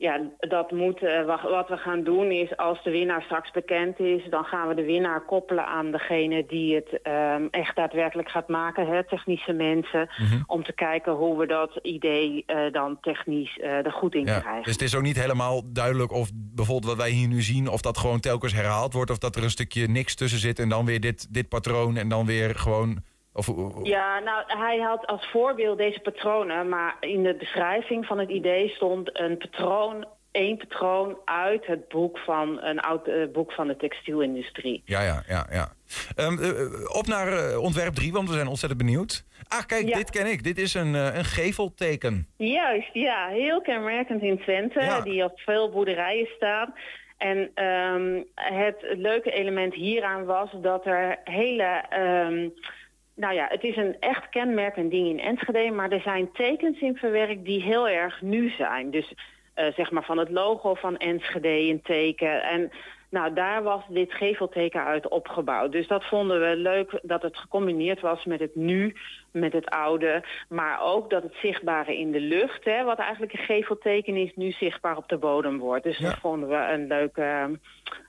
ja, dat moet, eh, wat, we gaan doen is, als de winnaar straks bekend is, dan gaan we de winnaar koppelen aan degene die het ehm, echt daadwerkelijk gaat maken, hè, technische mensen, Mhm. om te kijken hoe we dat idee eh, dan technisch eh, er goed in Ja, krijgen. dus het is ook niet helemaal duidelijk of bijvoorbeeld wat wij hier nu zien... of dat gewoon telkens herhaald wordt... of dat er een stukje niks tussen zit en dan weer dit, dit patroon... en dan weer gewoon... Of, Ja, nou, hij had als voorbeeld deze patronen, maar in de beschrijving van het idee stond een patroon, één patroon uit het boek van een oud eh, boek van de textielindustrie. Ja, ja, ja. ja. Ehm, eh, op naar eh, ontwerp 3, want we zijn ontzettend benieuwd. Ah, kijk, Ja. dit ken ik. Dit is een, eh, een gevelteken. Juist, ja, heel kenmerkend in Twente, die op veel boerderijen staan. En ehm, het leuke element hieraan was dat er hele... ehm, nou ja, het is een echt kenmerkend ding in Enschede, maar er zijn tekens in verwerkt die heel erg nu zijn. Dus eh, zeg maar van het logo van Enschede een teken. En Nou, daar was dit gevelteken uit opgebouwd. Dus dat vonden we leuk dat het gecombineerd was met het nu, met het oude. Maar ook dat het zichtbare in de lucht, hè, wat eigenlijk een gevelteken is, nu zichtbaar op de bodem wordt. Dus dat vonden we een leuke,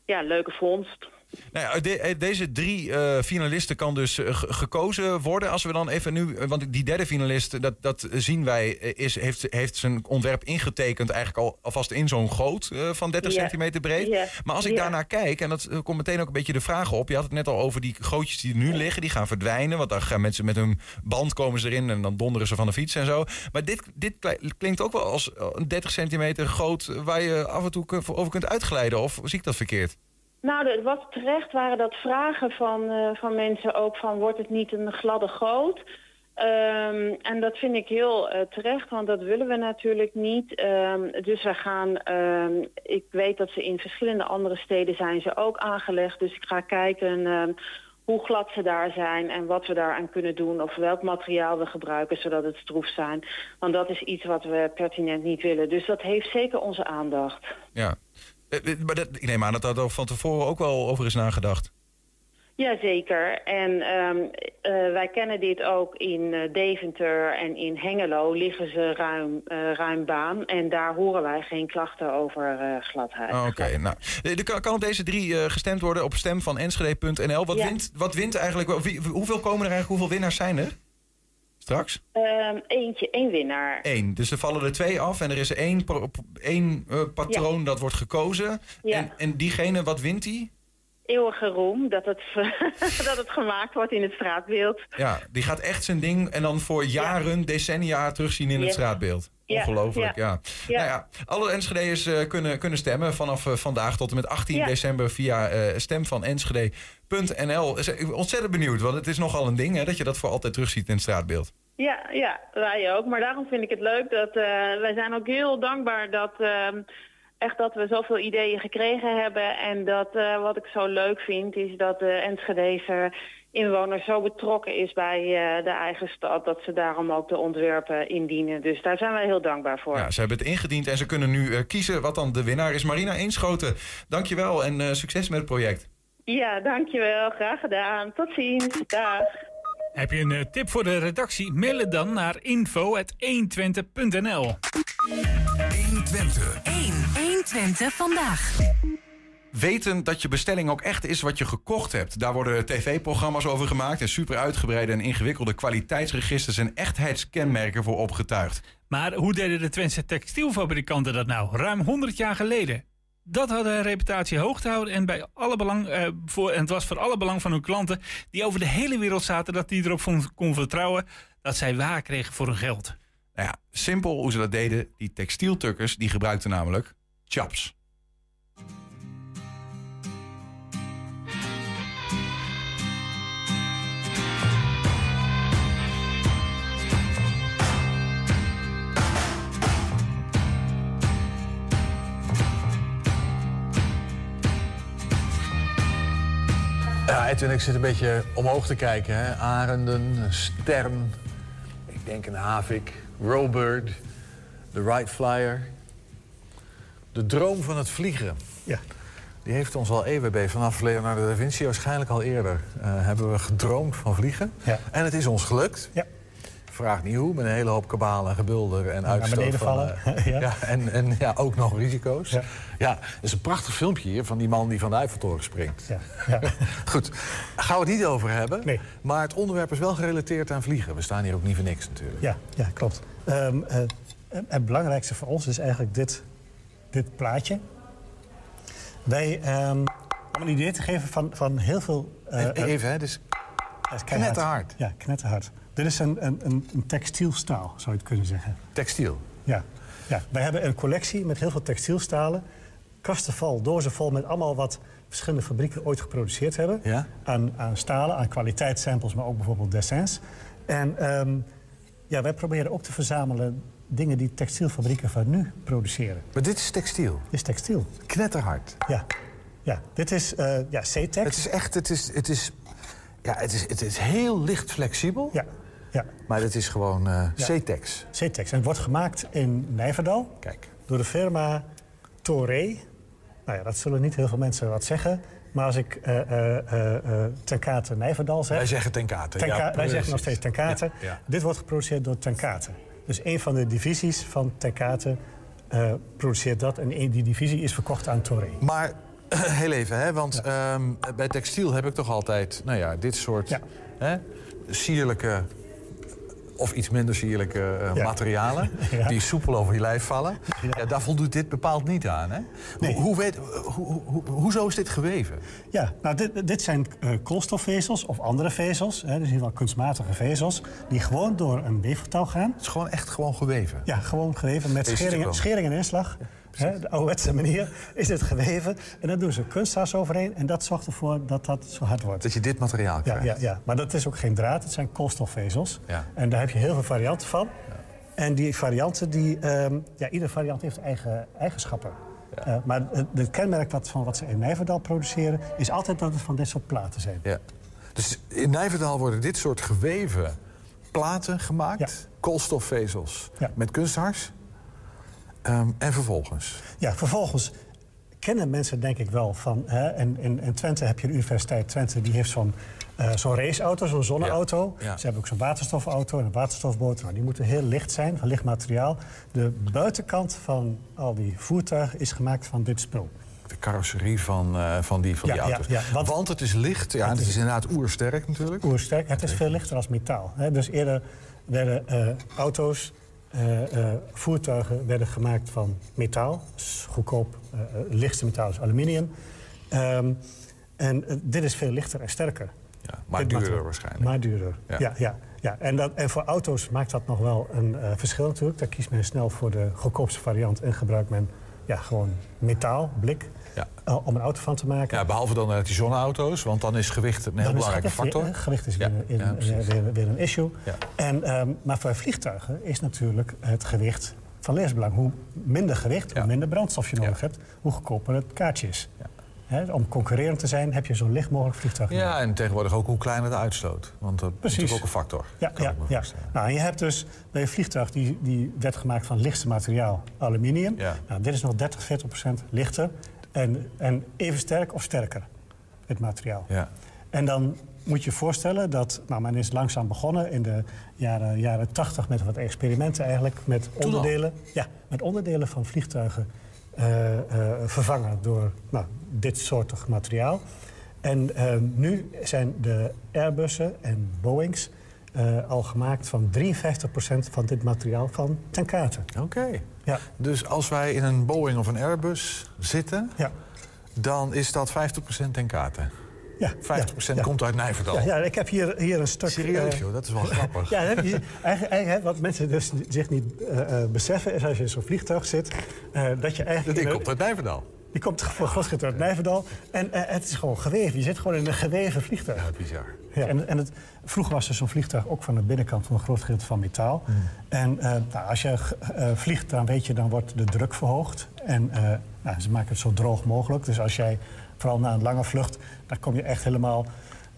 ja, leuke vondst. Nou ja, eh, deze drie eh, finalisten kan dus eh, ge- gekozen worden. Als we dan even nu, want die derde finalist, dat, dat zien wij, is, heeft, heeft zijn ontwerp ingetekend eigenlijk al alvast in zo'n goot van 30 Ja. centimeter breed. Maar als ik daarnaar kijk, en dat komt meteen ook een beetje de vraag op. Je had het net al over die gootjes die nu liggen, die gaan verdwijnen. Want dan gaan mensen met hun band komen ze erin en dan donderen ze van de fiets en zo. Maar dit, dit kli- klinkt ook wel als een 30 centimeter goot waar je af en toe over kunt uitglijden. Of zie ik dat verkeerd? Nou, was terecht waren dat vragen van, eh, van mensen ook van wordt het niet een gladde goot? Ehm, en dat vind ik heel eh, terecht, want dat willen we natuurlijk niet. Ehm, dus we gaan, ehm, ik weet dat ze in verschillende andere steden zijn ze ook aangelegd. Dus ik ga kijken hoe glad ze daar zijn en wat we daaraan kunnen doen. Of welk materiaal we gebruiken zodat het stroef zijn. Want dat is iets wat we pertinent niet willen. Dus dat heeft zeker onze aandacht. Ja. Eh, eh, Maar dat, ik neem aan dat daar van tevoren ook wel over is nagedacht. Jazeker. En ehm, eh, wij kennen dit ook in Deventer en in Hengelo liggen ze ruim, ruim baan. En daar horen wij geen klachten over gladheid. Oh, Oké, nou. Er kan, kan op deze drie gestemd worden op stem van enschede.nl. Wat, Ja. wint, wat wint eigenlijk? wie- hoeveel komen er eigenlijk? Hoeveel winnaars zijn er? Straks? Ehm, eentje, één winnaar. Eén. Dus er vallen er twee af en er is één, één eh, patroon dat wordt gekozen. Ja. En, en diegene, wat wint die? Eeuwige roem dat het, dat het gemaakt wordt in het straatbeeld. Ja, die gaat echt zijn ding en dan voor jaren, decennia terugzien in het straatbeeld. Ongelooflijk, ja. ja. Nou ja, alle Enschede'ers eh, kunnen, kunnen stemmen vanaf eh, vandaag tot en met 18 Ja. december via eh stemvanenschede.nl. Is- ik ben Ontzettend benieuwd, want het is nogal een ding hè, dat je dat voor altijd terugziet in het straatbeeld. Ja, ja, wij ook. Maar daarom vind ik het leuk dat wij zijn ook heel dankbaar dat ehm, echt dat we zoveel ideeën gekregen hebben. En dat wat ik zo leuk vind is dat de Enschedezer inwoner zo betrokken is bij eh, de eigen stad dat ze daarom ook de ontwerpen indienen. Dus daar zijn wij heel dankbaar voor. Ja, ze hebben het ingediend en ze kunnen nu eh, kiezen wat dan de winnaar is. Marina Eenschoten, dankjewel en eh, succes met het project. Ja, dankjewel. Graag gedaan. Tot ziens. Dag. Heb je een tip voor de redactie? Mail het dan naar info.120.nl 120. 1. 120 vandaag. Weten dat je bestelling ook echt is wat je gekocht hebt. Daar worden tv-programma's over gemaakt en super uitgebreide en ingewikkelde kwaliteitsregisters en echtheidskenmerken voor opgetuigd. Maar hoe deden de Twentse textielfabrikanten dat nou? Ruim 100 jaar geleden. Dat had een reputatie hoog te houden en, bij alle belang, eh, voor, en het was voor alle belang van hun klanten die over de hele wereld zaten, dat die erop kon vertrouwen dat zij waar kregen voor hun geld. Nou ja, simpel hoe ze dat deden. Die textieltukkers die gebruikten namelijk chaps. Ja, Edwin, ik zit een beetje omhoog te kijken. Hè. Arenden, stern, ik denk een havik, Robird, de Wright Flyer. De droom van het vliegen. Ja. Die heeft ons al EWB vanaf Leonardo da Vinci, waarschijnlijk al eerder, eh, hebben we gedroomd van vliegen. Ja. En het is ons gelukt. Ja. Vraag niet hoe, met een hele hoop kabaal en gebulder en uitstoot van... vallen. eh, Ja. ja. en, en ja, ook nog risico's. Ja. ja, er is een prachtig filmpje hier van die man die van de Eiffeltoren springt. Ja. Ja. Goed, gaan we het niet over hebben. Nee. Maar het onderwerp is wel gerelateerd aan vliegen. We staan hier ook niet voor niks natuurlijk. Ja, ja klopt. Ehm, eh, het belangrijkste voor ons is eigenlijk dit, dit plaatje. Wij, ehm, om een idee te geven van, van heel veel... eh, Even, even, hè, dus knetterhard. Ja, knetterhard. Dit is een, een, een, textielstaal, zou je het kunnen zeggen. Textiel? Ja. ja. Wij hebben een collectie met heel veel textielstalen. Kasten vol, dozen vol met allemaal wat verschillende fabrieken ooit geproduceerd hebben. Ja? Aan, aan stalen, aan kwaliteitssamples, maar ook bijvoorbeeld dessins. En ehm, ja, wij proberen ook te verzamelen dingen die textielfabrieken van nu produceren. Maar dit is textiel? Dit is textiel. Knetterhard? Ja. Ja, dit is uh, ja, C-Tex. Het is echt, het is, het is, ja, het is, het is heel licht flexibel. Ja. Ja. Maar het is gewoon uh, Ja. C-Tex. C-Tex. En het wordt gemaakt in Nijverdal. Kijk. Door de firma Toré. Nou ja, dat zullen niet heel veel mensen wat zeggen. Maar als ik eh eh eh eh, Ten Kate Nijverdal zeg... Wij zeggen Ten Kate, Ten ja, wij zeggen nog steeds Ten Kate. Ja, ja. Dit wordt geproduceerd door Ten Kate. Dus een van de divisies van Ten Kate eh, produceert dat. En die divisie is verkocht aan Torre. Maar heel even, hè, want ehm, bij textiel heb ik toch altijd nou ja, dit soort hè, sierlijke of iets minder sierlijke eh, Ja. materialen... Ja. die soepel over je lijf vallen. Ja. daar voldoet dit bepaald niet aan. Hè? Hoe, hoe weet, hoe, hoe, hoe- hoezo is dit geweven? Ja, nou, dit, dit zijn eh, koolstofvezels of andere vezels. Hè, dus in ieder geval kunstmatige vezels. Die gewoon door een weefgetouw gaan. Het is gewoon echt gewoon geweven? Ja, gewoon geweven met Deze schering, stuk wel. schering en inslag. Hè, de ouderwetse manier is het geweven. En dan doen ze kunsthaas overheen. En dat zorgt ervoor dat dat zo hard wordt. Dat je dit materiaal Ja, krijgt? ja, ja, maar dat is ook geen draad. Het zijn koolstofvezels. Ja. En daar heb je heel veel varianten van. En die varianten, die, ehm, ja, iedere variant heeft eigen eigenschappen. Eh, maar het, kenmerk wat, van wat ze in Nijverdal produceren... is altijd dat het van dit soort platen zijn. Ja. Dus in Nijverdal worden dit soort geweven platen gemaakt, koolstofvezels, met kunsthars. Ehm, en vervolgens? Ja, vervolgens kennen mensen denk ik wel van... Hè, en in, in Twente heb je de Universiteit Twente, die heeft zo'n eh, zo'n raceauto, zo'n zonneauto. Ja, ja. Ze hebben ook zo'n waterstofauto en een waterstofboot. Nou, die moeten heel licht zijn, van licht materiaal. De buitenkant van al die voertuigen is gemaakt van dit spul. De carrosserie van, eh, van die, van Ja, die auto's. want- want, het is licht, ja, Het het is is- inderdaad oersterk natuurlijk. Oersterk, het is veel lichter als metaal. Hè. Dus eerder werden eh, auto's, eh, eh, voertuigen werden gemaakt van metaal. Dus goedkoop, eh, lichtste metaal is aluminium. Ehm, en dit is veel lichter en sterker. maar Dit duurder waarschijnlijk. Maar duurder, Ja. ja. ja, ja, En, dat, en voor auto's maakt dat nog wel een verschil natuurlijk. Daar kiest men snel voor de goedkoopste variant... en gebruikt men ja, gewoon metaal, blik, eh, om een auto van te maken. Ja, behalve dan eh, die zonneauto's, want dan is gewicht een heel Dan belangrijke weer- factor. eh, Gewicht is Ja, weer, in- ja, eh, weer, weer een issue. Ja. En, ehm, maar voor vliegtuigen is natuurlijk het gewicht van levensbelang. Hoe minder gewicht, hoe minder brandstof je nodig hebt, hoe goedkoper het kaartje is. Om concurrerend te zijn heb je zo licht mogelijk vliegtuig nodig. Ja, en tegenwoordig ook hoe kleiner de uitstoot. Want dat is natuurlijk ook een factor. Ja, ja, ja. Nou, en je hebt dus bij een vliegtuig die, die werd gemaakt van lichtste materiaal, aluminium. Nou, dit is nog 30, 40 procent lichter en, en even sterk of sterker, het materiaal. Ja. En dan moet je je voorstellen dat, nou, men is langzaam begonnen in de jaren, jaren 80 met wat experimenten eigenlijk, met onderdelen, ja, met onderdelen van vliegtuigen eh, eh, vervangen door nou, dit soortig materiaal. En eh, nu zijn de Airbussen en Boeings al gemaakt van 53% van dit materiaal van ten kate. Oké. Ja. Dus als wij in een Boeing of een Airbus zitten, Ja. dan is dat 50% ten kate. Ja, 50% ja. komt uit Nijverdal. Ja, ja, ik heb hier, hier een stuk... Serieus, eh, joh, dat is wel grappig. Ja, eigenlijk, eigenlijk, wat mensen dus zich niet eh, eh, beseffen... is als je in zo'n vliegtuig zit, eh, dat je eigenlijk... Die komt uit Nijverdal. Die komt voor uit Nijverdal. En eh, het is gewoon geweven. Je zit gewoon in een geweven vliegtuig. Ja, bizar. Ja, en, en het, vroeger was er zo'n vliegtuig ook van de binnenkant van een groot gedeelte van metaal. Hmm. En eh, nou, als je eh, vliegt, dan weet je, dan wordt de druk verhoogd. En nou, ze maken het zo droog mogelijk. Dus als jij, vooral na een lange vlucht, dan kom je echt helemaal...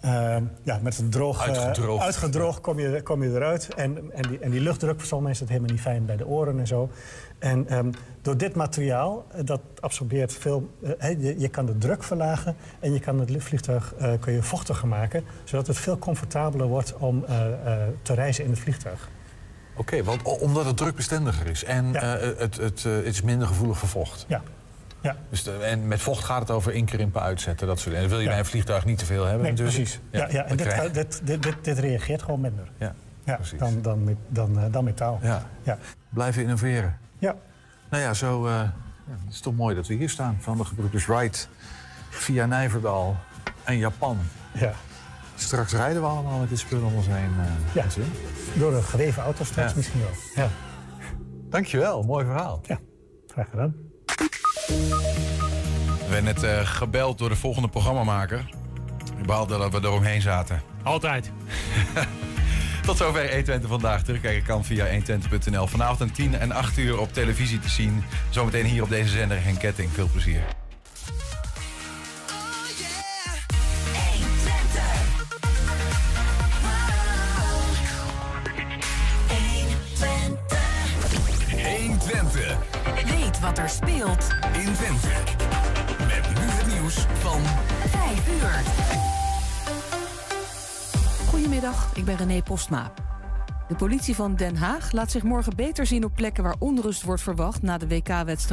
eh, ja, met een droog, eh, Uitgedroogd. uitgedroogd kom je, kom je eruit. En, en, die, en die luchtdruk, voor sommige mensen is dat helemaal niet fijn bij de oren en zo. En ehm, door dit materiaal, eh, dat absorbeert veel... eh, je, je kan de druk verlagen en je kan het vliegtuig kun je vochtiger maken... zodat het veel comfortabeler wordt om te reizen in het vliegtuig. Oké, want omdat het drukbestendiger is en het, het, het is minder gevoelig voor vocht. Ja. Ja. Dus de- en met vocht gaat het over inkrimpen, uitzetten, dat soort. En dat wil je bij een vliegtuig niet te veel hebben Nee, natuurlijk. precies. Ja, ja, en dan dit, dit, dit, dit, dit reageert gewoon minder. Ja, Ja, dan, dan, met- dan, eh, dan metaal. Ja. Ja. Blijven innoveren. Ja. Nou ja, zo, ja, het is toch mooi dat we hier staan. Van de gebroeders Wright via Nijverdal en Japan. Ja. Straks rijden we allemaal met dit spul om ons heen. eh, Ja. mensen. Door een geweven auto straks misschien wel. Ja. Dankjewel, mooi verhaal. Ja, graag gedaan. We werden net eh, gebeld door de volgende programmamaker. Die behaalde dat we eromheen zaten. Altijd. Tot zover 120 vandaag. Terugkijken kan via 120.nl. Vanavond om 10 en 8 uur op televisie te zien. Zometeen hier op deze zender Henk Ketting. Veel plezier. Wat er speelt In Twente. Met nu het nieuws van 5 uur. Goedemiddag, ik ben René Postma. De politie van Den Haag laat zich morgen beter zien op plekken waar onrust wordt verwacht na de WK-wedstrijd.